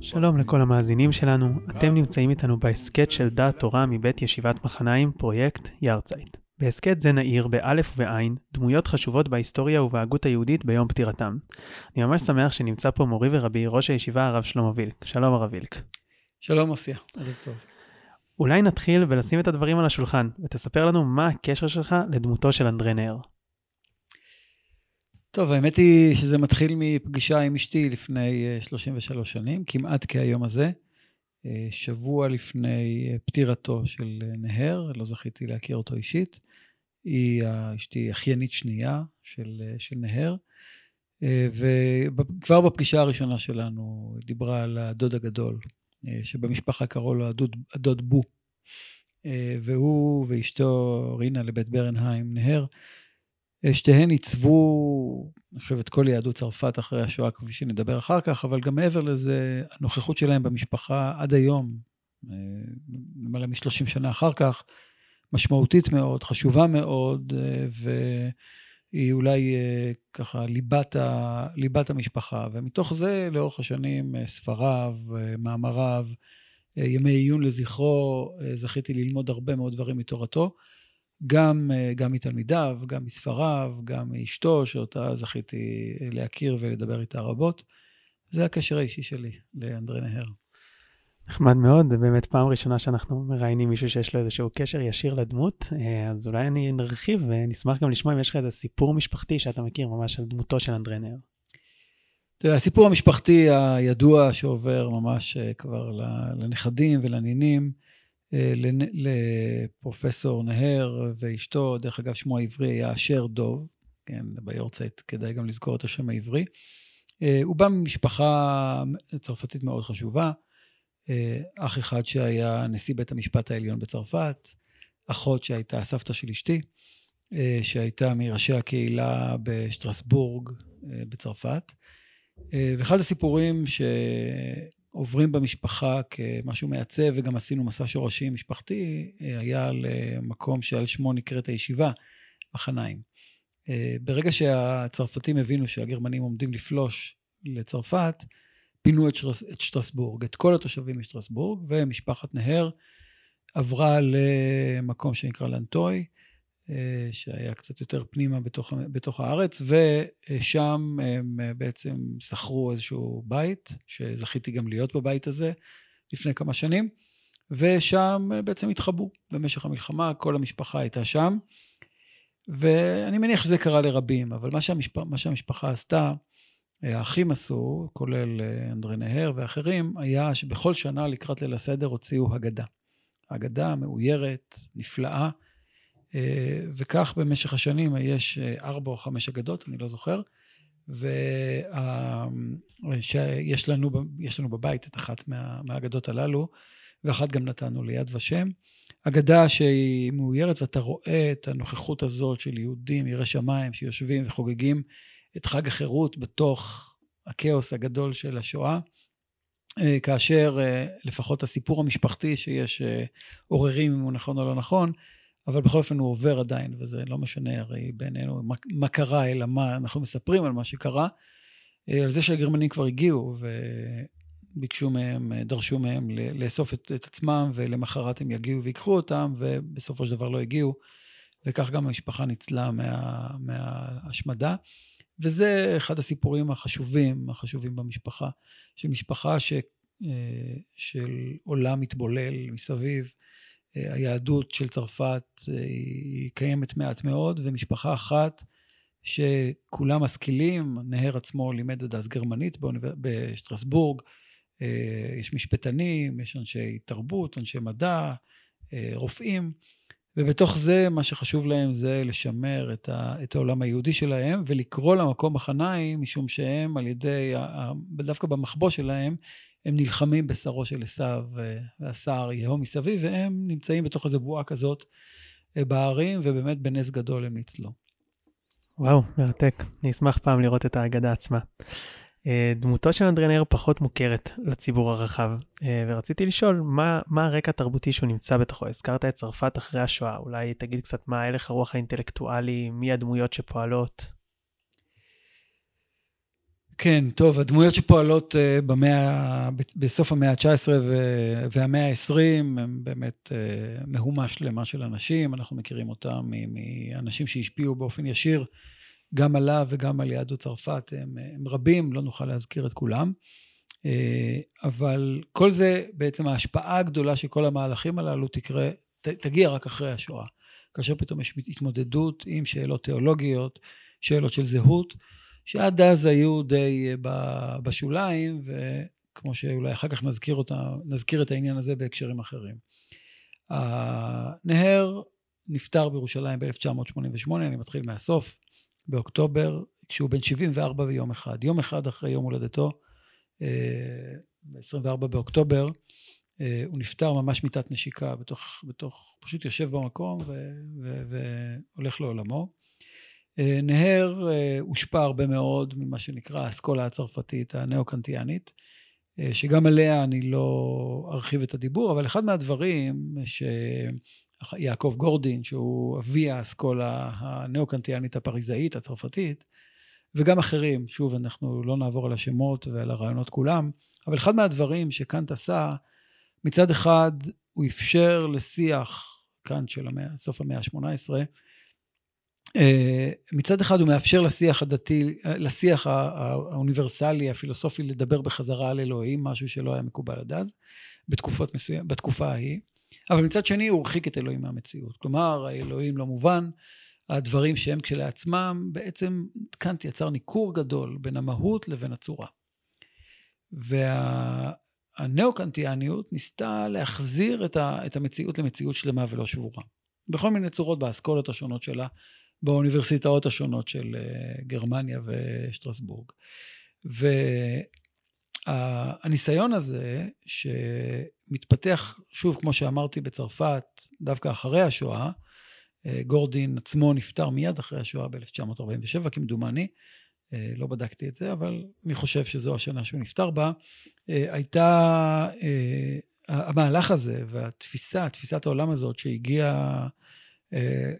שלום לכל המאזינים שלנו, אתם נמצאים איתנו בהסכת של דעת תורה מבית ישיבת מחניים, פרויקט יארצייט. בהסכת זה נעיר באלף ובעין דמויות חשובות בהיסטוריה ובהגות היהודית ביום פטירתם. אני ממש שמח שנמצא פה מורי ורבי, ראש הישיבה הרב שלמה וילק. שלום הרב וילק. שלום עשיה, ערב טוב. אולי נתחיל ולשים את הדברים על השולחן, ותספר לנו מה הקשר שלך לדמותו של אנדרי נהר. טוב, האמת היא שזה מתחיל מפגישה עם אשתי לפני 33 שנים, כמעט כהיום הזה. שבוע לפני פטירתו של נהר, לא זכיתי להכיר אותו אישית. היא אשתי אחיינית שנייה של, של נהר. וכבר בפגישה הראשונה שלנו דיברה על הדוד הגדול, שבמשפחה קראו לו הדוד, הדוד בו. והוא ואשתו רינה לבית ברנהיים נהר, שתיהן עיצבו, אני חושב, את כל יהדות צרפת אחרי השואה, כפי שנדבר אחר כך, אבל גם מעבר לזה, הנוכחות שלהם במשפחה עד היום, למעלה מ-30 שנה אחר כך, משמעותית מאוד, חשובה מאוד, והיא אולי ככה ליבת, ה, ליבת המשפחה. ומתוך זה, לאורך השנים, ספריו, מאמריו, ימי עיון לזכרו, זכיתי ללמוד הרבה מאוד דברים מתורתו. גם, גם מתלמידיו, גם מספריו, גם מאשתו, שאותה זכיתי להכיר ולדבר איתה רבות. זה הקשר האישי שלי לאנדרי נהר. נחמד מאוד, זה באמת פעם ראשונה שאנחנו מראיינים מישהו שיש לו איזשהו קשר ישיר לדמות, אז אולי אני נרחיב ונשמח גם לשמוע אם יש לך איזה סיפור משפחתי שאתה מכיר ממש על דמותו של אנדרי נהר. הסיפור המשפחתי הידוע שעובר ממש כבר לנכדים ולנינים, לפרופסור נהר ואשתו, דרך אגב, שמו העברי היה אשר דוב, כן, ביורצייט כדאי גם לזכור את השם העברי. הוא בא ממשפחה צרפתית מאוד חשובה, אח אחד שהיה נשיא בית המשפט העליון בצרפת, אחות שהייתה סבתא של אשתי, שהייתה מראשי הקהילה בשטרסבורג בצרפת. ואחד הסיפורים ש... עוברים במשפחה כמשהו מעצב, וגם עשינו מסע שורשים משפחתי, היה למקום שעל שמו נקראת הישיבה, מחניים. ברגע שהצרפתים הבינו שהגרמנים עומדים לפלוש לצרפת, פינו את, שטרס, את שטרסבורג, את כל התושבים משטרסבורג, ומשפחת נהר עברה למקום שנקרא לנטוי, שהיה קצת יותר פנימה בתוך, בתוך הארץ, ושם הם בעצם שכרו איזשהו בית, שזכיתי גם להיות בבית הזה לפני כמה שנים, ושם בעצם התחבאו במשך המלחמה, כל המשפחה הייתה שם, ואני מניח שזה קרה לרבים, אבל מה, שהמשפ... מה שהמשפחה עשתה, האחים עשו, כולל אנדרי נהר ואחרים, היה שבכל שנה לקראת ליל הסדר הוציאו הגדה. הגדה מאוירת, נפלאה, וכך במשך השנים יש ארבע או חמש אגדות, אני לא זוכר, ויש לנו, לנו בבית את אחת מה, מהאגדות הללו, ואחת גם נתנו ליד ושם. אגדה שהיא מאוירת ואתה רואה את הנוכחות הזאת של יהודים, יראי שמיים, שיושבים וחוגגים את חג החירות בתוך הכאוס הגדול של השואה. כאשר לפחות הסיפור המשפחתי שיש עוררים אם הוא נכון או לא נכון, אבל בכל אופן הוא עובר עדיין, וזה לא משנה הרי בינינו מה, מה קרה, אלא מה אנחנו מספרים על מה שקרה. על זה שהגרמנים כבר הגיעו וביקשו מהם, דרשו מהם לאסוף את, את עצמם, ולמחרת הם יגיעו ויקחו אותם, ובסופו של דבר לא הגיעו, וכך גם המשפחה ניצלה מה, מההשמדה. וזה אחד הסיפורים החשובים, החשובים במשפחה, שמשפחה ש, של עולם מתבולל מסביב, היהדות של צרפת היא קיימת מעט מאוד, ומשפחה אחת שכולם משכילים, נהר עצמו לימד עד אז גרמנית בשטרסבורג, יש משפטנים, יש אנשי תרבות, אנשי מדע, רופאים, ובתוך זה מה שחשוב להם זה לשמר את, ה, את העולם היהודי שלהם ולקרוא למקום מחניים, משום שהם על ידי, דווקא במחבוא שלהם, הם נלחמים בשרו של עשיו, והשר יהום מסביב, והם נמצאים בתוך איזו בועה כזאת בהרים, ובאמת בנס גדול הם ניצלו. וואו, מרתק. אני אשמח פעם לראות את ההגדה עצמה. דמותו של אנדרנר פחות מוכרת לציבור הרחב, ורציתי לשאול, מה, מה הרקע התרבותי שהוא נמצא בתוכו? הזכרת את צרפת אחרי השואה, אולי תגיד קצת מה הלך הרוח האינטלקטואלי, מי הדמויות שפועלות? כן, טוב, הדמויות שפועלות אה, במאה, בסוף המאה ה-19 והמאה ה-20 הם באמת אה, מהומה שלמה של אנשים, אנחנו מכירים אותם מאנשים שהשפיעו באופן ישיר גם עליו וגם על יהדות צרפת, הם, הם רבים, לא נוכל להזכיר את כולם. אה, אבל כל זה, בעצם ההשפעה הגדולה של כל המהלכים הללו תקרה, ת, תגיע רק אחרי השואה. כאשר פתאום יש התמודדות עם שאלות תיאולוגיות, שאלות של זהות, שעד אז היו די אה, בשוליים, וכמו שאולי אחר כך נזכיר, אותה, נזכיר את העניין הזה בהקשרים אחרים. הנהר נפטר בירושלים ב-1988, אני מתחיל מהסוף, באוקטובר, כשהוא בן 74 ויום אחד. יום אחד אחרי יום הולדתו, אה, ב-24 באוקטובר, אה, הוא נפטר ממש מיטת נשיקה, בתוך, בתוך, פשוט יושב במקום והולך לעולמו. אה, נהר הושפע הרבה מאוד ממה שנקרא האסכולה הצרפתית הנאו-קנטיאנית, שגם עליה אני לא ארחיב את הדיבור, אבל אחד מהדברים שיעקב גורדין, שהוא אבי האסכולה הנאו-קנטיאנית הפריזאית הצרפתית, וגם אחרים, שוב, אנחנו לא נעבור על השמות ועל הרעיונות כולם, אבל אחד מהדברים שקאנט עשה, מצד אחד הוא אפשר לשיח, קאנט של המאה, סוף המאה ה-18, אה, מצד אחד הוא מאפשר לשיח הדתי, לשיח האוניברסלי, הפילוסופי, לדבר בחזרה על אלוהים, משהו שלא היה מקובל עד אז, בתקופות מסוים, בתקופה ההיא, אבל מצד שני הוא הרחיק את אלוהים מהמציאות. כלומר, האלוהים לא מובן, הדברים שהם כשלעצמם, בעצם קאנט יצר ניכור גדול בין המהות לבין הצורה. והנאו-קנטיאניות ניסתה להחזיר את, ה, את המציאות למציאות שלמה ולא שבורה. בכל מיני צורות באסכולות השונות באוניברסיטאות השונות של אה, גרמניה ושטרסבורג. והניסיון הזה, שמתפתח, שוב, כמו שאמרתי, בצרפת, דווקא אחרי השואה, אה, גורדין עצמו נפטר מיד אחרי השואה ב-1947, כמדומני. אה, לא בדקתי את זה, אבל אני חושב שזו השנה שהוא נפטר בה. הייתה, המהלך הזה והתפיסה, תפיסת העולם הזאת שהגיעה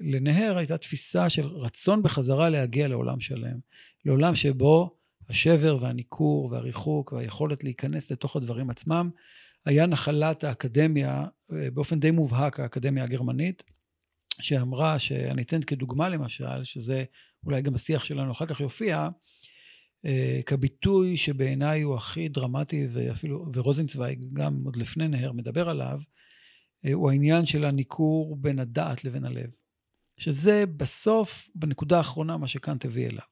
לנהר, הייתה תפיסה של רצון בחזרה להגיע לעולם שלם. לעולם שבו השבר והניכור והריחוק והיכולת להיכנס לתוך הדברים עצמם היה נחלת האקדמיה, באופן די מובהק האקדמיה הגרמנית, שאמרה, שאני אתן כדוגמה למשל, שזה אולי גם בשיח שלנו אחר כך יופיע, אה, כביטוי שבעיניי הוא הכי דרמטי, ואפילו, ורוזנצוויג גם עוד לפני נהר מדבר עליו, אה, הוא העניין של הניכור בין הדעת לבין הלב. שזה בסוף, בנקודה האחרונה, מה שקאנט הביא אליו.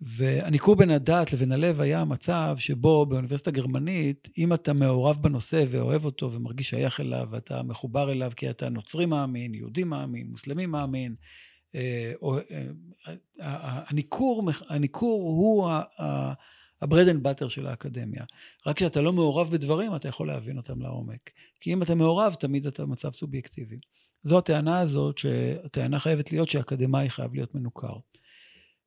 והניכור בין הדעת לבין הלב היה המצב שבו באוניברסיטה גרמנית, אם אתה מעורב בנושא ואוהב אותו ומרגיש שייך אליו, ואתה מחובר אליו כי אתה נוצרי מאמין, יהודי מאמין, מוסלמי מאמין, אה, אה, הניכור, הניכור הוא ה-bread and butter של האקדמיה. רק כשאתה לא מעורב בדברים, אתה יכול להבין אותם לעומק. כי אם אתה מעורב, תמיד אתה במצב סובייקטיבי. זו הטענה הזאת, שהטענה חייבת להיות שאקדמאי חייב להיות מנוכר.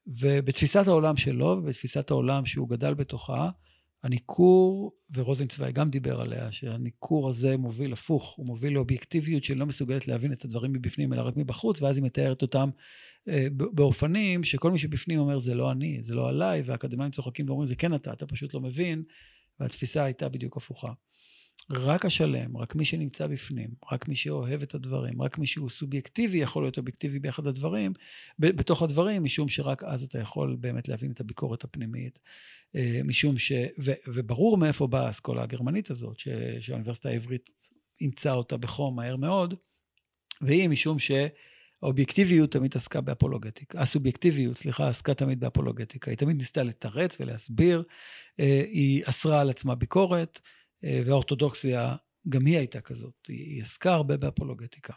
ובתפיסת העולם שלו ובתפיסת העולם שהוא גדל בתוכה, הניכור, ורוזנצווי גם דיבר עליה, שהניכור הזה מוביל הפוך, הוא מוביל לאובייקטיביות שלא מסוגלת להבין את הדברים מבפנים, אלא רק מבחוץ, ואז היא מתארת אותם אה, באופנים שכל מי שבפנים אומר, זה לא אני, זה לא עליי, והאקדמאים צוחקים ואומרים, זה כן אתה, אתה פשוט לא מבין, והתפיסה הייתה בדיוק הפוכה. רק השלם, רק מי שנמצא בפנים, רק מי שאוהב את הדברים, רק מי שהוא סובייקטיבי יכול להיות אובייקטיבי באחד הדברים, בתוך הדברים, משום שרק אז אתה יכול באמת להבין את הביקורת הפנימית. אה, משום ש... ו, וברור מאיפה באה האסכולה הגרמנית הזאת, ש, שהאוניברסיטה העברית אימצה אותה בחום מהר מאוד, והיא משום שהאובייקטיביות תמיד עסקה באפולוגטיקה, הסובייקטיביות, סליחה, עסקה תמיד באפולוגטיקה. היא תמיד ניסתה לתרץ ולהסביר, אה, היא אסרה על עצמה ביקורת. אה, והאורתודוקסיה, גם היא הייתה כזאת, היא עסקה הרבה באפולוגטיקה.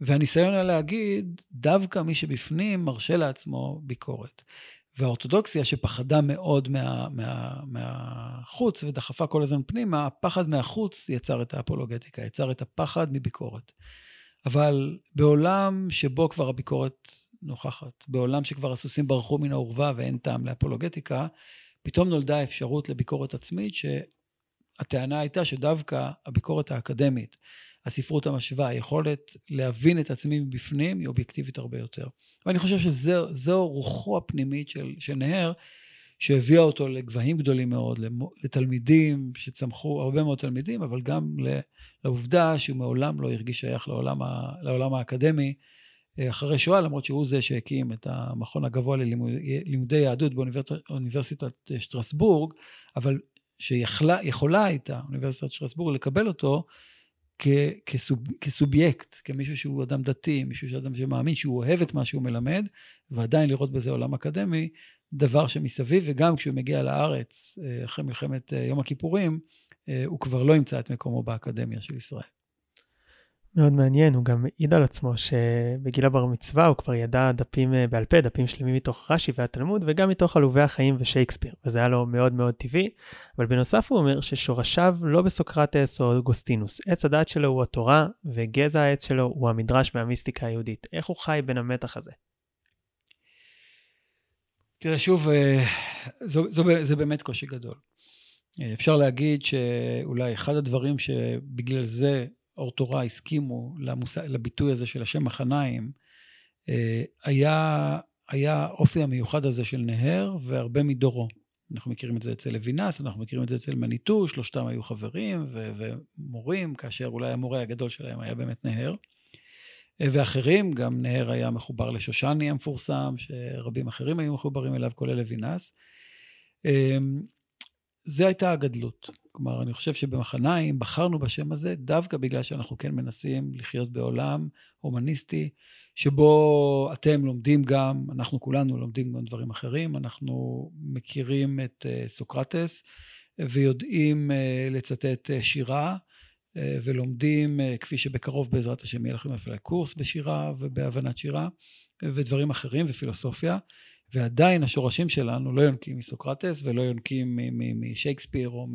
והניסיון היה להגיד, דווקא מי שבפנים מרשה לעצמו ביקורת. והאורתודוקסיה שפחדה מאוד מה, מה, מהחוץ ודחפה כל הזמן פנימה, הפחד מהחוץ יצר את האפולוגטיקה, יצר את הפחד מביקורת. אבל בעולם שבו כבר הביקורת נוכחת, בעולם שכבר הסוסים ברחו מן האורווה ואין טעם לאפולוגטיקה, פתאום נולדה אפשרות לביקורת עצמית הטענה הייתה שדווקא הביקורת האקדמית, הספרות המשווה, היכולת להבין את עצמי מבפנים, היא אובייקטיבית הרבה יותר. ואני חושב שזו רוחו הפנימית של, של נהר, שהביאה אותו לגבהים גדולים מאוד, לתלמידים שצמחו, הרבה מאוד תלמידים, אבל גם לעובדה שהוא מעולם לא הרגיש שייך לעולם, לעולם האקדמי אחרי שואה, למרות שהוא זה שהקים את המכון הגבוה ללימודי יהדות באוניברסיטת שטרסבורג, אבל שיכולה הייתה אוניברסיטת שטרסבורג לקבל אותו כסוב, כסובייקט, כמישהו שהוא אדם דתי, מישהו שהוא אדם שמאמין, שהוא אוהב את מה שהוא מלמד, ועדיין לראות בזה עולם אקדמי, דבר שמסביב, וגם כשהוא מגיע לארץ אה, אחרי מלחמת אה, יום הכיפורים, אה, הוא כבר לא ימצא את מקומו באקדמיה של ישראל. מאוד מעניין, הוא גם העיד על עצמו שבגיל הבר מצווה הוא כבר ידע דפים אה, בעל פה, דפים שלמים מתוך רש"י והתלמוד, וגם מתוך עלובי החיים ושייקספיר, וזה היה לו מאוד מאוד טבעי. אבל בנוסף הוא אומר ששורשיו לא בסוקרטס או אוגוסטינוס, עץ הדעת שלו הוא התורה, וגזע העץ שלו הוא המדרש והמיסטיקה היהודית. איך הוא חי בין המתח הזה? תראה, שוב, אה, זו, זו, זה באמת קושי גדול. אה, אפשר להגיד שאולי אחד הדברים שבגלל זה אור תורה הסכימו למוס... לביטוי הזה של השם מחניים, אה, היה, היה אופי המיוחד הזה של נהר והרבה מדורו. אנחנו מכירים את זה אצל לוינס, אנחנו מכירים את זה אצל מניטו, שלושתם היו חברים ו- ומורים, כאשר אולי המורה הגדול שלהם היה באמת נהר. אה, ואחרים, גם נהר היה מחובר לשושני המפורסם, שרבים אחרים היו מחוברים אליו, כולל לוינס. אה, זה הייתה הגדלות. כלומר, אני חושב שבמחניים בחרנו בשם הזה דווקא בגלל שאנחנו כן מנסים לחיות בעולם הומניסטי, שבו אתם לומדים גם, אנחנו כולנו לומדים גם דברים אחרים, אנחנו מכירים את uh, סוקרטס ויודעים uh, לצטט uh, שירה, ולומדים, כפי שבקרוב בעזרת השם יהיה לכם אפילו קורס בשירה ובהבנת שירה, ודברים אחרים ופילוסופיה. ועדיין השורשים שלנו לא יונקים מסוקרטס ולא יונקים משייקספיר או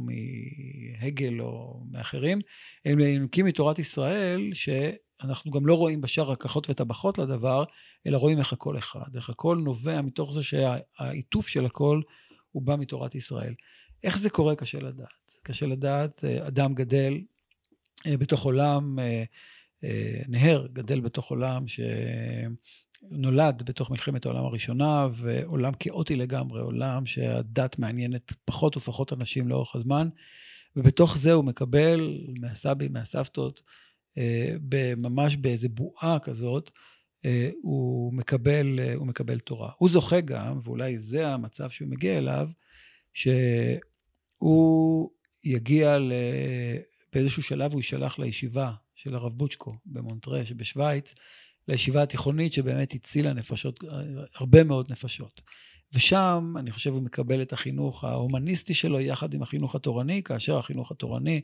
מהגל או מאחרים, הם יונקים מתורת ישראל, שאנחנו גם לא רואים בשאר הכחות וטבחות לדבר, אלא רואים איך הכל אחד, איך הכל נובע מתוך זה שהעיטוף של הכל הוא בא מתורת ישראל. איך זה קורה קשה לדעת. קשה לדעת, אה, אדם גדל אה, בתוך עולם, אה, נהר גדל בתוך עולם ש... נולד בתוך מלחמת העולם הראשונה, ועולם כאוטי לגמרי, עולם שהדת מעניינת פחות ופחות אנשים לאורך הזמן, ובתוך זה הוא מקבל מהסבים, מהסבתות, אה, ממש באיזה בועה כזאת, אה, הוא מקבל, אה, הוא מקבל תורה. הוא זוכה גם, ואולי זה המצב שהוא מגיע אליו, שהוא יגיע ל... באיזשהו שלב הוא יישלח לישיבה של הרב בוצ'קו במונטרה שבשוויץ, לישיבה התיכונית שבאמת הצילה נפשות, הרבה מאוד נפשות. ושם אני חושב הוא מקבל את החינוך ההומניסטי שלו יחד עם החינוך התורני, כאשר החינוך התורני,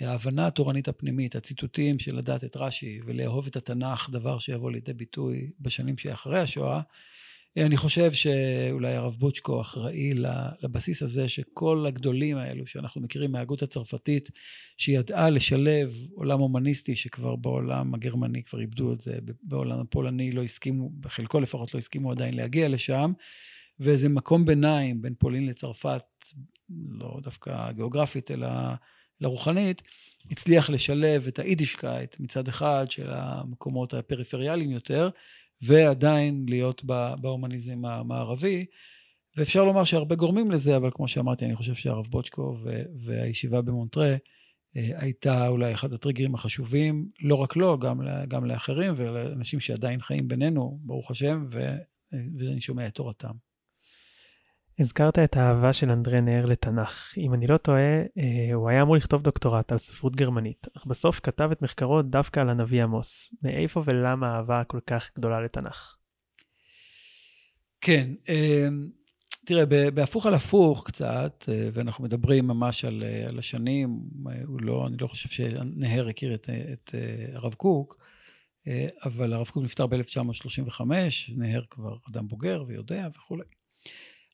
ההבנה התורנית הפנימית, הציטוטים של לדעת את רש"י ולאהוב את התנ"ך, דבר שיבוא לידי ביטוי בשנים שאחרי השואה, אני חושב שאולי הרב בוצ'קו אחראי לבסיס הזה שכל הגדולים האלו שאנחנו מכירים מההגות הצרפתית, שידעה לשלב עולם הומניסטי שכבר בעולם הגרמני כבר איבדו את זה, בעולם הפולני לא הסכימו, בחלקו לפחות לא הסכימו עדיין להגיע לשם, ואיזה מקום ביניים בין פולין לצרפת, לא דווקא גיאוגרפית אלא לרוחנית, הצליח לשלב את היידישקייט מצד אחד של המקומות הפריפריאליים יותר, ועדיין להיות בהומניזם המערבי. ואפשר לומר שהרבה גורמים לזה, אבל כמו שאמרתי, אני חושב שהרב בוצ'קו והישיבה במונטרה אה, הייתה אולי אחד הטריגרים החשובים, לא רק לו, גם, גם לאחרים ולאנשים שעדיין חיים בינינו, ברוך השם, ואני שומע את תורתם. הזכרת את האהבה של אנדרי נהר לתנ"ך. אם אני לא טועה, אה, הוא היה אמור לכתוב דוקטורט על ספרות גרמנית, אך בסוף כתב את מחקרו דווקא על הנביא עמוס. מאיפה ולמה האהבה כל כך גדולה לתנ"ך? כן, אה, תראה, בהפוך על הפוך קצת, אה, ואנחנו מדברים ממש על, על השנים, לא, אני לא חושב שנהר הכיר את, את הרב קוק, אבל הרב קוק נפטר ב-1935, נהר כבר אדם בוגר ויודע וכולי.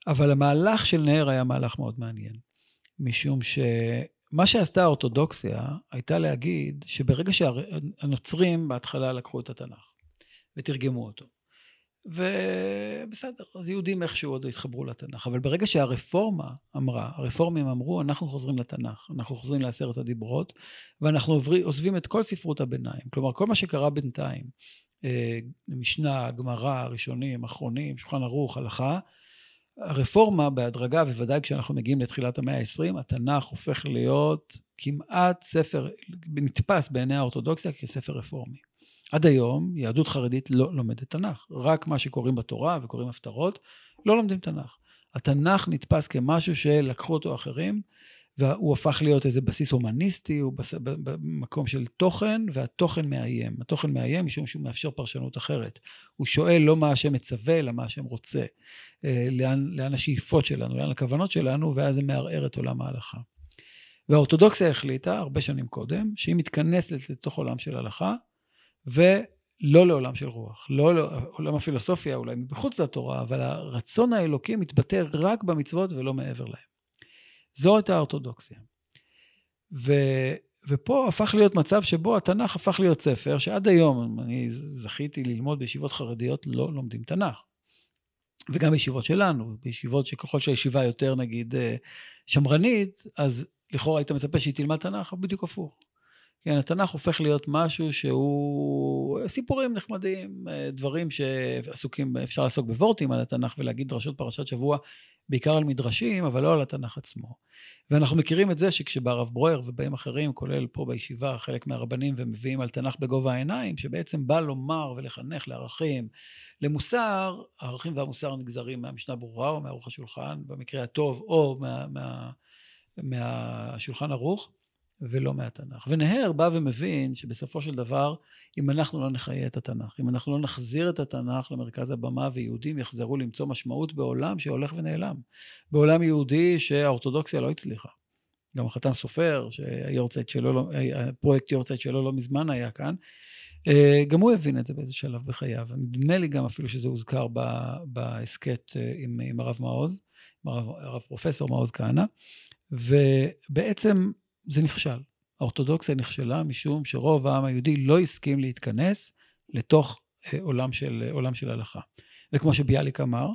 אבל המהלך של נהר היה מהלך מאוד מעניין, משום שמה שעשתה האורתודוקסיה הייתה להגיד שברגע שהנוצרים בהתחלה לקחו את התנ"ך ותרגמו אותו, ובסדר, אז יהודים איכשהו עוד התחברו לתנ"ך, אבל ברגע שהרפורמה אמרה, הרפורמים אמרו, אנחנו חוזרים לתנ"ך, אנחנו חוזרים לעשרת הדיברות, ואנחנו עוברים, עוזבים את כל ספרות הביניים. כלומר, כל מה שקרה בינתיים, אה, משנה, גמרא, ראשונים, אחרונים, שולחן ערוך, הלכה, הרפורמה בהדרגה, בוודאי כשאנחנו מגיעים לתחילת המאה ה-20, התנ"ך הופך להיות כמעט ספר, נתפס בעיני האורתודוקסיה כספר רפורמי. עד היום יהדות חרדית לא לומדת תנ"ך, רק מה שקוראים בתורה וקוראים הפטרות, לא לומדים תנ"ך. התנ"ך נתפס כמשהו שלקחו אותו אחרים, והוא הפך להיות איזה בסיס הומניסטי, הוא בס... במקום של תוכן, והתוכן מאיים. התוכן מאיים משום שהוא מאפשר פרשנות אחרת. הוא שואל לא מה השם מצווה, אלא מה השם רוצה. אה, לאן, לאן השאיפות שלנו, לאן הכוונות שלנו, ואז זה מערער את עולם ההלכה. והאורתודוקסיה החליטה, הרבה שנים קודם, שהיא מתכנסת לתוך עולם של הלכה, ולא לעולם של רוח. לא לעולם הפילוסופיה, אולי מחוץ לתורה, אבל הרצון האלוקי מתבטא רק במצוות ולא מעבר להם. הייתה האורתודוקסיה. ו, ופה הפך להיות מצב שבו התנ"ך הפך להיות ספר, שעד היום, אני זכיתי ללמוד בישיבות חרדיות, לא לומדים תנ"ך. וגם בישיבות שלנו, בישיבות שככל שהישיבה יותר נגיד אה, שמרנית, אז לכאורה היית מצפה שהיא תלמד תנ"ך, בדיוק הפוך. כן, התנ"ך הופך להיות משהו שהוא סיפורים נחמדים, אה, דברים שעסוקים, אפשר לעסוק בוורטים על התנ"ך ולהגיד דרשות פרשת שבוע, בעיקר על מדרשים, אבל לא על התנ"ך עצמו. ואנחנו מכירים את זה שכשבא הרב ברואר ובאים אחרים, כולל פה בישיבה, חלק מהרבנים, ומביאים על תנ"ך בגובה העיניים, שבעצם בא לומר ולחנך לערכים, למוסר, הערכים והמוסר נגזרים מהמשנה ברורה או מערוך השולחן, במקרה הטוב, או מה, מה, מהשולחן ערוך. ולא מהתנ"ך. ונהר בא ומבין שבסופו של דבר, אם אנחנו לא נחיה את התנ"ך, אם אנחנו לא נחזיר את התנ"ך למרכז הבמה ויהודים יחזרו למצוא משמעות בעולם שהולך ונעלם. בעולם יהודי שהאורתודוקסיה לא הצליחה. גם החתן סופר, שהיורצייט שלו, לא, יורצייט שלו לא מזמן היה כאן, אה, גם הוא הבין את זה באיזה שלב בחייו. נדמה לי גם אפילו שזה הוזכר בהסכת אה, עם, עם הרב מעוז, עם הרב, הרב פרופסור מעוז כהנא, ובעצם זה נכשל. האורתודוקסיה נכשלה משום שרוב העם היהודי לא הסכים להתכנס לתוך אה, עולם של, אה, עולם של הלכה. וכמו שביאליק אמר,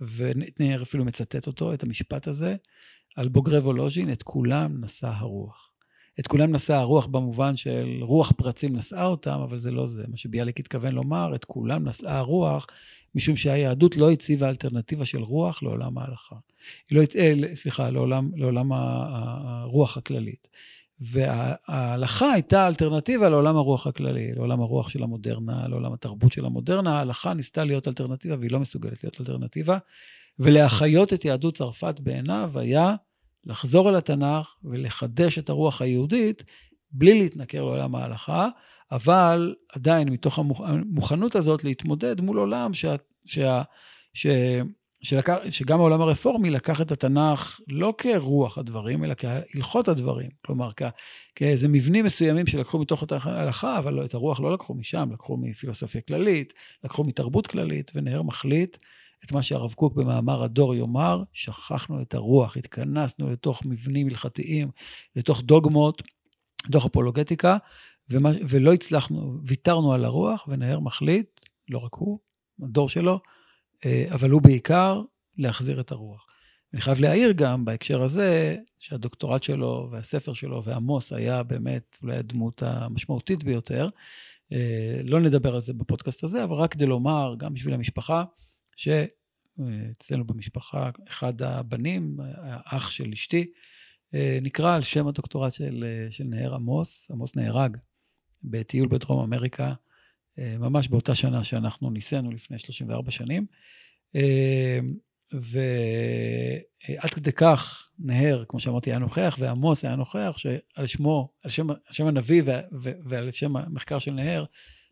ונר אפילו מצטט אותו, את המשפט הזה, על בוגרי וולוז'ין, את כולם נשא הרוח. את כולם נשא הרוח במובן של רוח פרצים נשאה אותם, אבל זה לא זה. מה שביאליק התכוון לומר, את כולם נשאה הרוח, משום שהיהדות לא הציבה אלטרנטיבה של רוח לעולם ההלכה. היא לא, אה, סליחה, לעולם, לעולם הרוח הכללית. וההלכה הייתה אלטרנטיבה לעולם הרוח הכללי, לעולם הרוח של המודרנה, לעולם התרבות של המודרנה. ההלכה ניסתה להיות אלטרנטיבה והיא לא מסוגלת להיות אלטרנטיבה. ולהחיות את יהדות צרפת בעיניו היה לחזור אל התנ"ך ולחדש את הרוח היהודית בלי להתנכר לעולם ההלכה, אבל עדיין מתוך המוכנות הזאת להתמודד מול עולם שה, שה, ש, שלקח, שגם העולם הרפורמי לקח את התנ"ך לא כרוח הדברים, אלא כהלכות הדברים. כלומר, כ, כאיזה מבנים מסוימים שלקחו מתוך ההלכה, אבל לא, את הרוח לא לקחו משם, לקחו מפילוסופיה כללית, לקחו מתרבות כללית, ונהר מחליט את מה שהרב קוק במאמר הדור יאמר, שכחנו את הרוח, התכנסנו לתוך מבנים הלכתיים, לתוך דוגמות, לתוך אפולוגטיקה, ומה, ולא הצלחנו, ויתרנו על הרוח, ונהר מחליט, לא רק הוא, הדור שלו, אה, אבל הוא בעיקר להחזיר את הרוח. אני חייב להעיר גם בהקשר הזה, שהדוקטורט שלו והספר שלו ועמוס היה באמת אולי הדמות המשמעותית ביותר. אה, לא נדבר על זה בפודקאסט הזה, אבל רק כדי לומר, גם בשביל המשפחה, שאצלנו במשפחה, אחד הבנים, האח של אשתי, אה, נקרא על שם הדוקטורט של, של נהר עמוס. עמוס נהרג בטיול בדרום אמריקה, אה, ממש באותה שנה שאנחנו ניסינו לפני 34 שנים. אה, ועד כדי כך נהר, כמו שאמרתי, היה נוכח, ועמוס היה נוכח, שעל שמו, על שם, על שם הנביא ועל שם המחקר של נהר,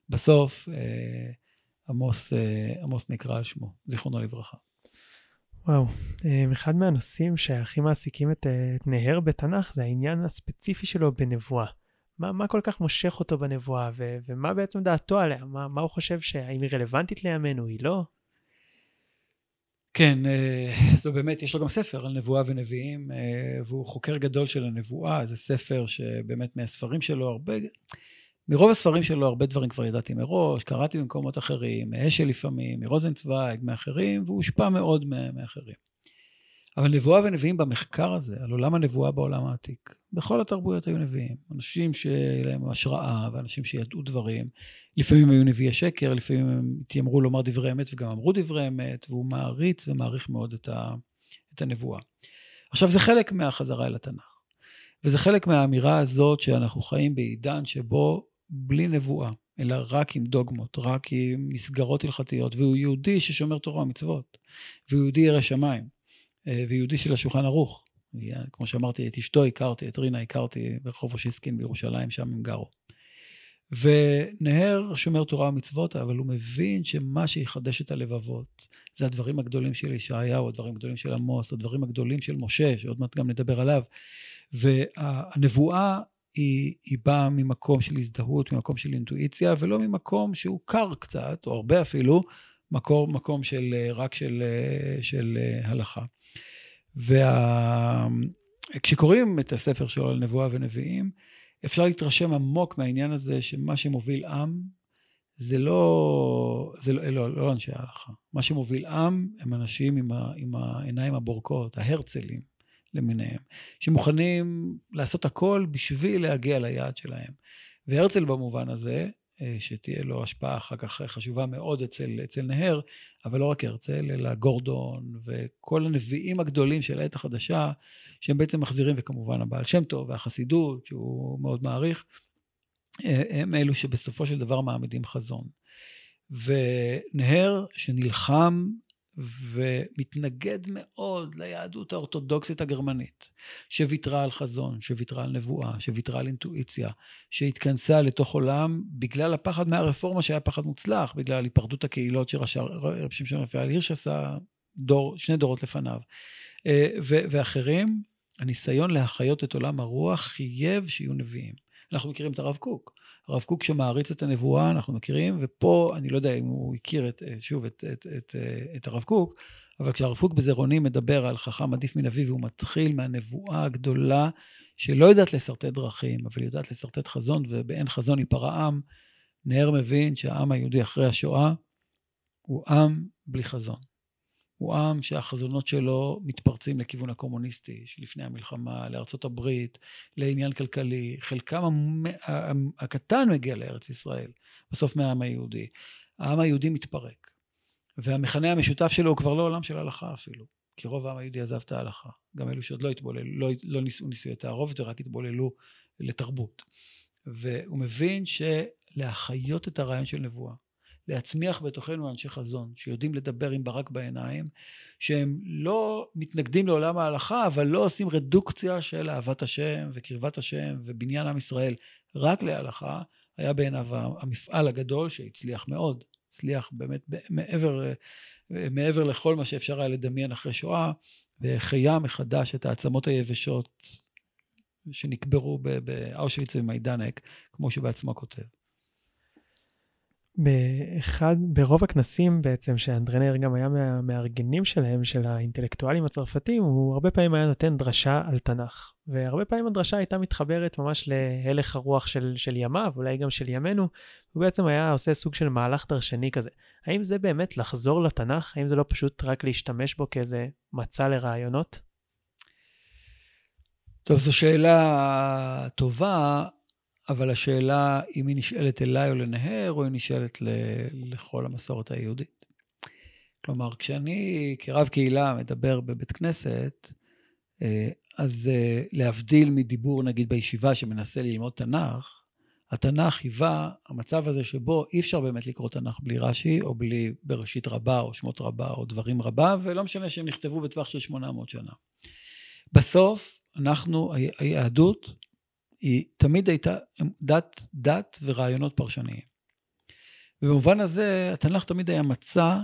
בסוף אה, עמוס, עמוס נקרא על שמו, זיכרונו לברכה. וואו, אחד מהנושאים שהכי מעסיקים את, את נהר בתנ"ך זה העניין הספציפי שלו בנבואה. מה, מה כל כך מושך אותו בנבואה, ו, ומה בעצם דעתו עליה? מה, מה הוא חושב, שהאם היא רלוונטית לימינו, היא לא? כן, אה, זו באמת, יש לו גם ספר על נבואה ונביאים, אה, והוא חוקר גדול של הנבואה, זה ספר שבאמת מהספרים שלו הרבה, מרוב הספרים שלו הרבה דברים כבר ידעתי מראש, קראתי במקומות אחרים, מאשל לפעמים, מרוזנצוויג, מאחרים, והוא הושפע מאוד מאחרים. אבל נבואה ונביאים במחקר הזה, על עולם הנבואה בעולם העתיק, בכל התרבויות היו נביאים. אנשים שהיה להם השראה, ואנשים שידעו דברים. לפעמים היו נביאי שקר, לפעמים הם התיימרו לומר דברי אמת וגם אמרו דברי אמת, והוא מעריץ ומעריך מאוד את, ה, את הנבואה. עכשיו, זה חלק מהחזרה אל התנ"ך. וזה חלק מהאמירה הזאת שאנחנו חיים בעידן שבו בלי נבואה, אלא רק עם דוגמות, רק עם מסגרות הלכתיות, והוא יהודי ששומר תורה ומצוות, והוא יהודי ירא שמיים. אה, ויהודי של השולחן ערוך. כמו שאמרתי, את אשתו הכרתי, את רינה הכרתי ברחוב אושיסקין בירושלים, שם הם גרו. ונהר שומר תורה ומצוות, אבל הוא מבין שמה שיחדש את הלבבות זה הדברים הגדולים של ישעיהו, הדברים הגדולים של עמוס, הדברים הגדולים של משה, שעוד מעט גם נדבר עליו. והנבואה היא, היא באה ממקום של הזדהות, ממקום של אינטואיציה, ולא ממקום שהוא קר קצת, או הרבה אפילו, מקום, מקום של, רק של, של הלכה. וכשקוראים. את הספר שלו על נבואה ונביאים, אפשר להתרשם עמוק מהעניין הזה שמה שמוביל עם זה לא, זה לא, לא, לא אנשי ההלכה. מה שמוביל עם הם אנשים עם, ה, עם העיניים הבורקות, ההרצלים למיניהם, שמוכנים לעשות הכל בשביל להגיע ליעד שלהם. והרצל במובן הזה, אה, שתהיה לו השפעה אחר כך חשובה מאוד אצל, אצל נהר, אבל לא רק הרצל, אלא גורדון וכל הנביאים הגדולים של העת החדשה, שהם בעצם מחזירים, וכמובן הבעל שם טוב והחסידות, שהוא מאוד מעריך, אה, הם אלו שבסופו של דבר מעמידים חזון. ונהר שנלחם ומתנגד מאוד ליהדות האורתודוקסית הגרמנית, שוויתרה על חזון, שוויתרה על נבואה, שוויתרה על אינטואיציה, שהתכנסה לתוך עולם בגלל הפחד מהרפורמה שהיה פחד מוצלח, בגלל היפרדות הקהילות שרב שמשון רפאל הירש עשה דור, שני דורות לפניו, אה, ואחרים, הניסיון להחיות את עולם הרוח חייב שיהיו נביאים. אנחנו מכירים את הרב קוק. הרב קוק שמעריץ את הנבואה, אנחנו מכירים, ופה אני לא יודע אם הוא הכיר את, אה, שוב את, את, את, אה, את הרב קוק, אבל כשהרב קוק בזרעונים מדבר על חכם עדיף מן אביו, והוא מתחיל מהנבואה הגדולה, שלא יודעת לשרטט דרכים, אבל יודעת לשרטט חזון, ובאין חזון ייפרע עם, נהר מבין שהעם היהודי אחרי השואה הוא עם בלי חזון. הוא עם שהחזונות שלו מתפרצים לכיוון הקומוניסטי שלפני המלחמה, לארצות הברית, לעניין כלכלי. חלקם הקטן מגיע לארץ ישראל, בסוף מהעם היהודי. העם היהודי מתפרק. והמכנה המשותף שלו הוא כבר לא עולם של הלכה אפילו. כי רוב העם היהודי עזב את ההלכה. גם אלו שעוד לא התבוללו, לא, לא נישאו נישואי תערובת ורק התבוללו לתרבות. והוא מבין שלהחיות את הרעיון של נבואה, להצמיח בתוכנו אנשי חזון, שיודעים לדבר עם ברק בעיניים, שהם לא מתנגדים לעולם ההלכה, אבל לא עושים רדוקציה של אהבת השם וקרבת השם ובניין עם ישראל רק להלכה, היה בעיניו המפעל הגדול שהצליח מאוד, הצליח באמת מעבר, מעבר לכל מה שאפשר היה לדמיין אחרי שואה, והחיה מחדש את העצמות היבשות שנקברו באושוויץ ומיידנק, כמו שבעצמו כותב. באחד, ברוב הכנסים בעצם, שאנדרנר גם היה מהמארגנים שלהם, של האינטלקטואלים הצרפתים, הוא הרבה פעמים היה נותן דרשה על תנ"ך. והרבה פעמים הדרשה הייתה מתחברת ממש להלך הרוח של, של ימיו, אולי גם של ימינו, הוא בעצם היה עושה סוג של מהלך דרשני כזה. האם זה באמת לחזור לתנ"ך? האם זה לא פשוט רק להשתמש בו כאיזה מצע לרעיונות? טוב, זו שאלה טובה. אבל השאלה אם היא נשאלת אליי או לנהר, או היא נשאלת ל, לכל המסורת היהודית. כלומר, כשאני כרב קהילה מדבר בבית כנסת, אה, אז אה, להבדיל מדיבור, נגיד, בישיבה שמנסה ללמוד תנ"ך, התנ"ך היווה המצב הזה שבו אי אפשר באמת לקרוא תנ"ך בלי רש"י, או בלי בראשית רבה, או שמות רבה, או דברים רבה, ולא משנה שהם נכתבו בטווח של 800 שנה. בסוף, אנחנו, היהדות, היא תמיד הייתה דת, דת ורעיונות פרשניים. ובמובן הזה, התנ"ך תמיד היה מצע,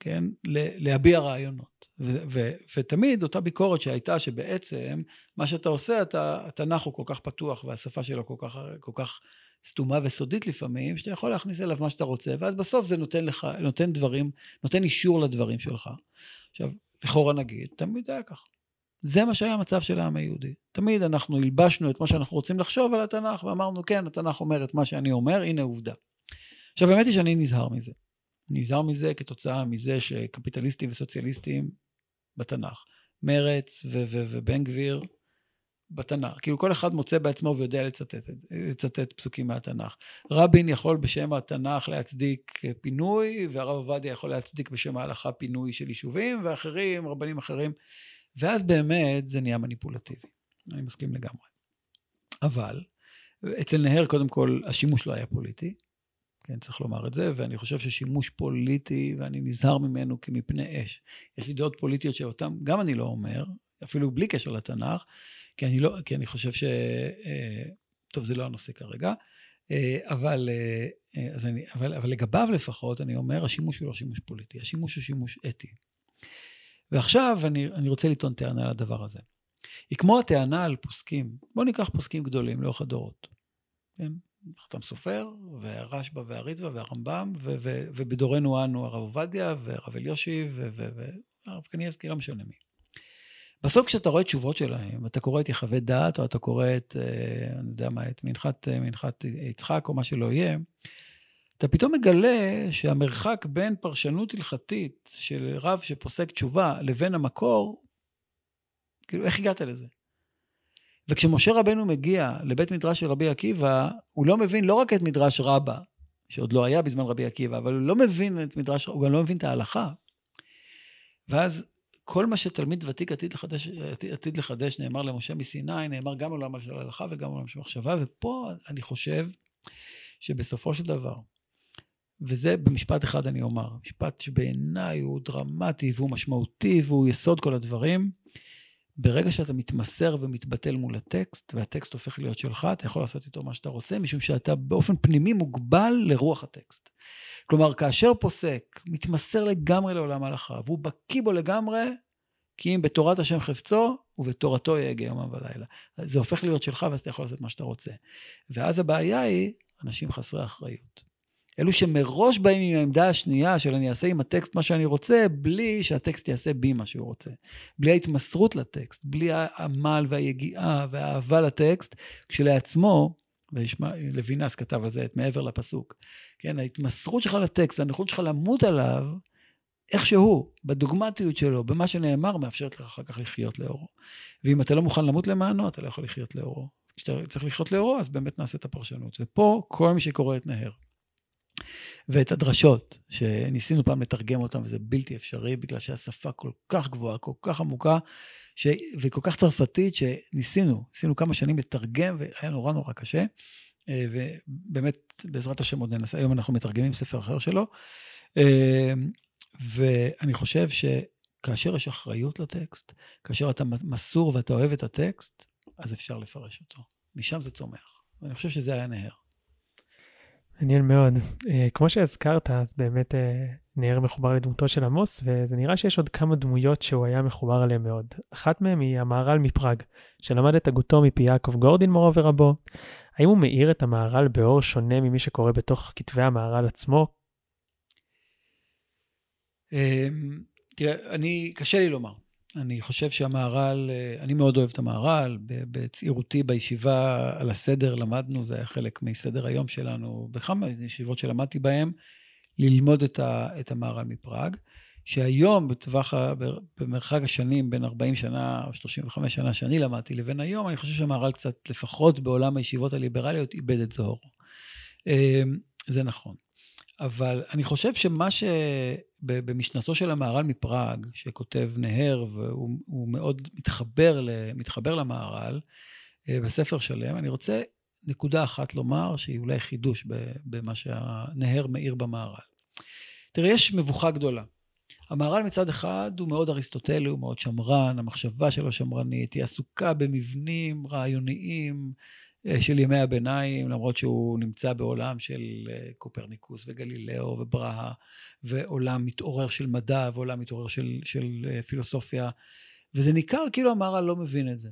כן, להביע רעיונות. ו- ו- ותמיד אותה ביקורת שהייתה, שבעצם מה שאתה עושה, אתה, התנ"ך הוא כל כך פתוח והשפה שלו כל כך, כל כך סתומה וסודית לפעמים, שאתה יכול להכניס אליו מה שאתה רוצה, ואז בסוף זה נותן לך, נותן דברים, נותן אישור לדברים שלך. עכשיו, לכאורה נגיד, תמיד היה ככה. זה מה שהיה המצב של העם היהודי. תמיד אנחנו הלבשנו את מה שאנחנו רוצים לחשוב על התנ"ך, ואמרנו, כן, התנ"ך אומר את מה שאני אומר, הנה עובדה. עכשיו, האמת היא שאני נזהר מזה. נזהר מזה כתוצאה מזה שקפיטליסטים וסוציאליסטים בתנ"ך, מרץ ובן גביר בתנ"ך. כאילו כל אחד מוצא בעצמו ויודע לצטט, לצטט פסוקים מהתנ"ך. רבין יכול בשם התנ"ך להצדיק פינוי, והרב עובדיה יכול להצדיק בשם ההלכה פינוי של יישובים, ואחרים, רבנים אחרים. ואז באמת זה נהיה מניפולטיבי. אני מסכים לגמרי. אבל אצל נהר, קודם כל, השימוש לא היה פוליטי. כן, צריך לומר את זה, ואני חושב ששימוש פוליטי, ואני נזהר ממנו כמפני אש. יש לי דעות פוליטיות שאותן גם אני לא אומר, אפילו בלי קשר לתנ"ך, כי אני, לא, כי אני חושב ש... אה, טוב, זה לא הנושא כרגע, אה, אבל, אה, אז אני, אבל, אבל לגביו לפחות, אני אומר, השימוש הוא לא שימוש פוליטי, השימוש הוא שימוש אתי. ועכשיו אני, אני רוצה לטעון טענה על הדבר הזה. היא כמו הטענה על פוסקים. בואו ניקח פוסקים גדולים לאורך הדורות. כן? חתם סופר, והרשב"א והריטב"א והרמב"ם, ו- ו- ובדורנו אנו הרב עובדיה והרב אלישיב והרב קניאסקי, לא משנה מי. בסוף כשאתה רואה תשובות שלהם, אתה קורא את יחווה דעת, או אתה קורא את, אה, אני יודע מה, את מנחת, אה, מנחת יצחק, או מה שלא יהיה, אתה פתאום מגלה שהמרחק בין פרשנות הלכתית של רב שפוסק תשובה לבין המקור, כאילו, איך הגעת לזה? וכשמשה רבנו מגיע לבית מדרש של רבי עקיבא, הוא לא מבין לא רק את מדרש רבה, שעוד לא היה בזמן רבי עקיבא, אבל הוא לא מבין את מדרש, הוא גם לא מבין את ההלכה. ואז כל מה שתלמיד ותיק עתיד לחדש, עתיד, עתיד לחדש נאמר למשה מסיני, נאמר גם עולם של ההלכה וגם עולם של מחשבה, ופה אני חושב שבסופו של דבר, וזה במשפט אחד אני אומר, משפט שבעיניי הוא דרמטי והוא משמעותי והוא יסוד כל הדברים, ברגע שאתה מתמסר ומתבטל מול הטקסט, והטקסט הופך להיות שלך, אתה יכול לעשות איתו מה שאתה רוצה, משום שאתה באופן פנימי מוגבל לרוח הטקסט. כלומר, כאשר פוסק מתמסר לגמרי לעולם ההלכה, והוא בקיא בו לגמרי, כי אם בתורת השם חפצו, ובתורתו יהגה יומם ולילה. זה הופך להיות שלך, ואז אתה יכול לעשות מה שאתה רוצה. ואז הבעיה היא אנשים חסרי אחריות. אלו שמראש באים עם העמדה השנייה של אני אעשה עם הטקסט מה שאני רוצה, בלי שהטקסט יעשה בי מה שהוא רוצה. בלי ההתמסרות לטקסט, בלי העמל והיגיעה והאהבה לטקסט, כשלעצמו, ולוינס כתב על זה את מעבר לפסוק, כן, ההתמסרות שלך לטקסט והנכונות שלך למות עליו, איכשהו, בדוגמטיות שלו, במה שנאמר, מאפשרת לך אחר כך לחיות לאורו. ואם אתה לא מוכן למות למענו, אתה לא יכול לחיות לאורו. כשאתה צריך לחיות לאורו, אז באמת נעשה את הפרשנות. ופה, כל מי שקורא את נהר, ואת הדרשות, שניסינו פעם לתרגם אותן, וזה בלתי אפשרי, בגלל שהשפה כל כך גבוהה, כל כך עמוקה, ש... וכל כך צרפתית, שניסינו, ניסינו כמה שנים לתרגם, והיה נורא נורא קשה. אה, ובאמת, בעזרת השם עוד ננסה, היום אנחנו מתרגמים ספר אחר שלו. אה, ואני חושב שכאשר יש אחריות לטקסט, כאשר אתה מסור ואתה אוהב את הטקסט, אז אפשר לפרש אותו. משם זה צומח. ואני חושב שזה היה נהר. מעניין מאוד. Uh, כמו שהזכרת, אז באמת uh, נהר מחובר לדמותו של עמוס, וזה נראה שיש עוד כמה דמויות שהוא היה מחובר אליהן מאוד. אחת מהן היא המהר"ל מפראג, שלמד את הגותו מפי יעקב גורדין מורו ורבו. האם הוא מאיר את המהר"ל באור שונה ממי שקורא בתוך כתבי המהר"ל עצמו? Um, תראה, אני, קשה לי לומר. אני חושב שהמהר"ל, אה, אני מאוד אוהב את המהר"ל, בצעירותי בישיבה על הסדר למדנו, זה היה חלק מסדר היום שלנו, בכמה ישיבות שלמדתי בהן, ללמוד את, ה, את המהר"ל מפראג, שהיום בטווח, במרחק השנים בין 40 שנה או 35 שנה שאני למדתי לבין היום, אני חושב שהמהר"ל קצת, לפחות בעולם הישיבות הליברליות, איבד את זוהרו. אה, זה נכון. אבל אני חושב שמה שבמשנתו של המהר"ל מפראג, שכותב נהר, והוא מאוד מתחבר, מתחבר למהר"ל אה, בספר שלם, אני רוצה נקודה אחת לומר, שהיא אולי חידוש במה שהנהר מאיר במהר"ל. תראה, יש מבוכה גדולה. המהר"ל מצד אחד הוא מאוד אריסטוטלי, הוא מאוד שמרן, המחשבה שלו שמרנית, היא עסוקה במבנים רעיוניים, של ימי הביניים, למרות שהוא נמצא בעולם של אה, קופרניקוס וגלילאו וברהה, ועולם מתעורר של מדע ועולם מתעורר של, של אה, פילוסופיה, וזה ניכר כאילו המהר"ל לא מבין את זה.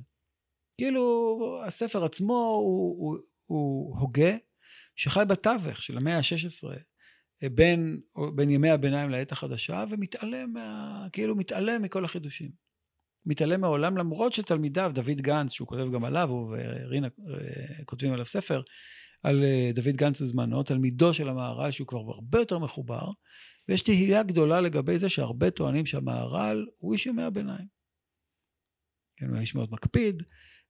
כאילו הספר עצמו הוא, הוא, הוא הוגה שחי בתווך של המאה ה-16, בין, בין ימי הביניים לעת החדשה, ומתעלם, מה, כאילו מתעלם מכל החידושים. מתעלם מהעולם, למרות שתלמידיו, דוד גנץ, שהוא כותב גם עליו, הוא ורינה אה, כותבים עליו ספר, על אה, דוד גנץ וזמנו, תלמידו של המהר"ל, שהוא כבר הרבה יותר מחובר, ויש תהייה גדולה לגבי זה שהרבה טוענים שהמהר"ל הוא איש ימי הביניים. כן, הוא איש מאוד מקפיד,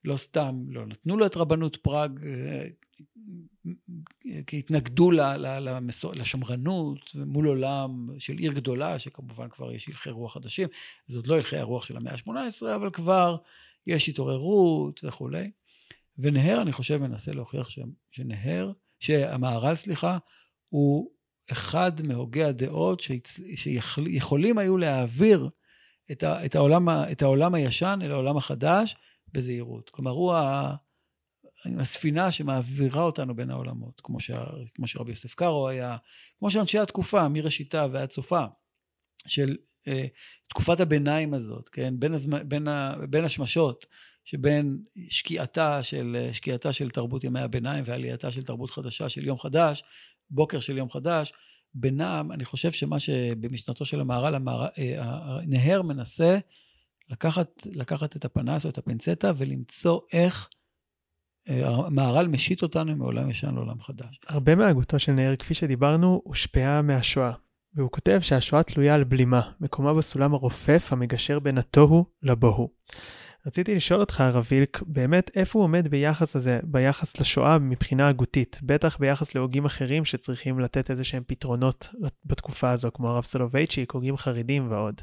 לא סתם, לא נתנו לו את רבנות פראג, אה, כי התנגדו לשמרנות מול עולם של עיר גדולה, שכמובן כבר יש הלכי רוח חדשים, זה עוד לא הלכי הרוח של המאה ה-18, אבל כבר יש התעוררות וכולי. ונהר, אני חושב, מנסה להוכיח שנהר, שהמהר"ל, סליחה, הוא אחד מהוגי הדעות שיכולים היו להעביר את, את, העולם, את העולם הישן אל העולם החדש בזהירות. כלומר, הוא הספינה שמעבירה אותנו בין העולמות, כמו, ש, כמו שרבי יוסף קארו היה, כמו שאנשי התקופה, מראשיתה ועד סופה, של אה, תקופת הביניים הזאת, כן, בין, הזמ, בין, ה, בין השמשות, שבין שקיעתה של, שקיעתה של תרבות ימי הביניים ועלייתה של תרבות חדשה של יום חדש, בוקר של יום חדש, בינם, אני חושב שמה שבמשנתו של המהר"ל, הנהר אה, מנסה לקחת, לקחת את הפנס או את הפינצטה ולמצוא איך אה, המהר"ל משית אותנו מעולם ישן לעולם חדש. הרבה מהגותו של נהר, כפי שדיברנו, הושפעה מהשואה. והוא כותב שהשואה תלויה על בלימה, מקומה בסולם הרופף המגשר בין התוהו לבוהו. רציתי לשאול אותך, הרב וילק, באמת איפה הוא עומד ביחס הזה, ביחס לשואה מבחינה הגותית, בטח ביחס להוגים אחרים שצריכים לתת איזה שהם פתרונות בתקופה הזו, כמו הרב סולובייצ'יק, הוגים חרדים ועוד.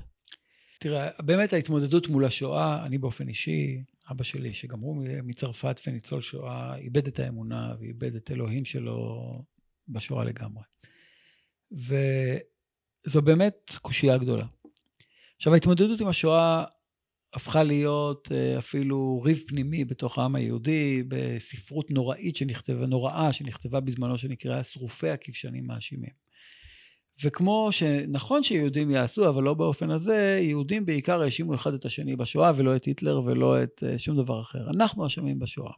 תראה, באמת ההתמודדות מול השואה, אני באופן אישי, אבא שלי, שגם הוא מצרפת וניצול שואה, איבד את האמונה ואיבד את אלוהים שלו בשואה לגמרי. וזו באמת קושייה גדולה. עכשיו, ההתמודדות עם השואה הפכה להיות אה, אפילו ריב פנימי בתוך העם היהודי, בספרות נוראית שנכתבה, נוראה שנכתבה בזמנו, שנקראה שרופי הכבשנים מאשימים. וכמו שנכון שיהודים יעשו, אבל לא באופן הזה, יהודים בעיקר האשימו אחד את השני בשואה, ולא את היטלר ולא את אה, שום דבר אחר. אנחנו אשמים בשואה.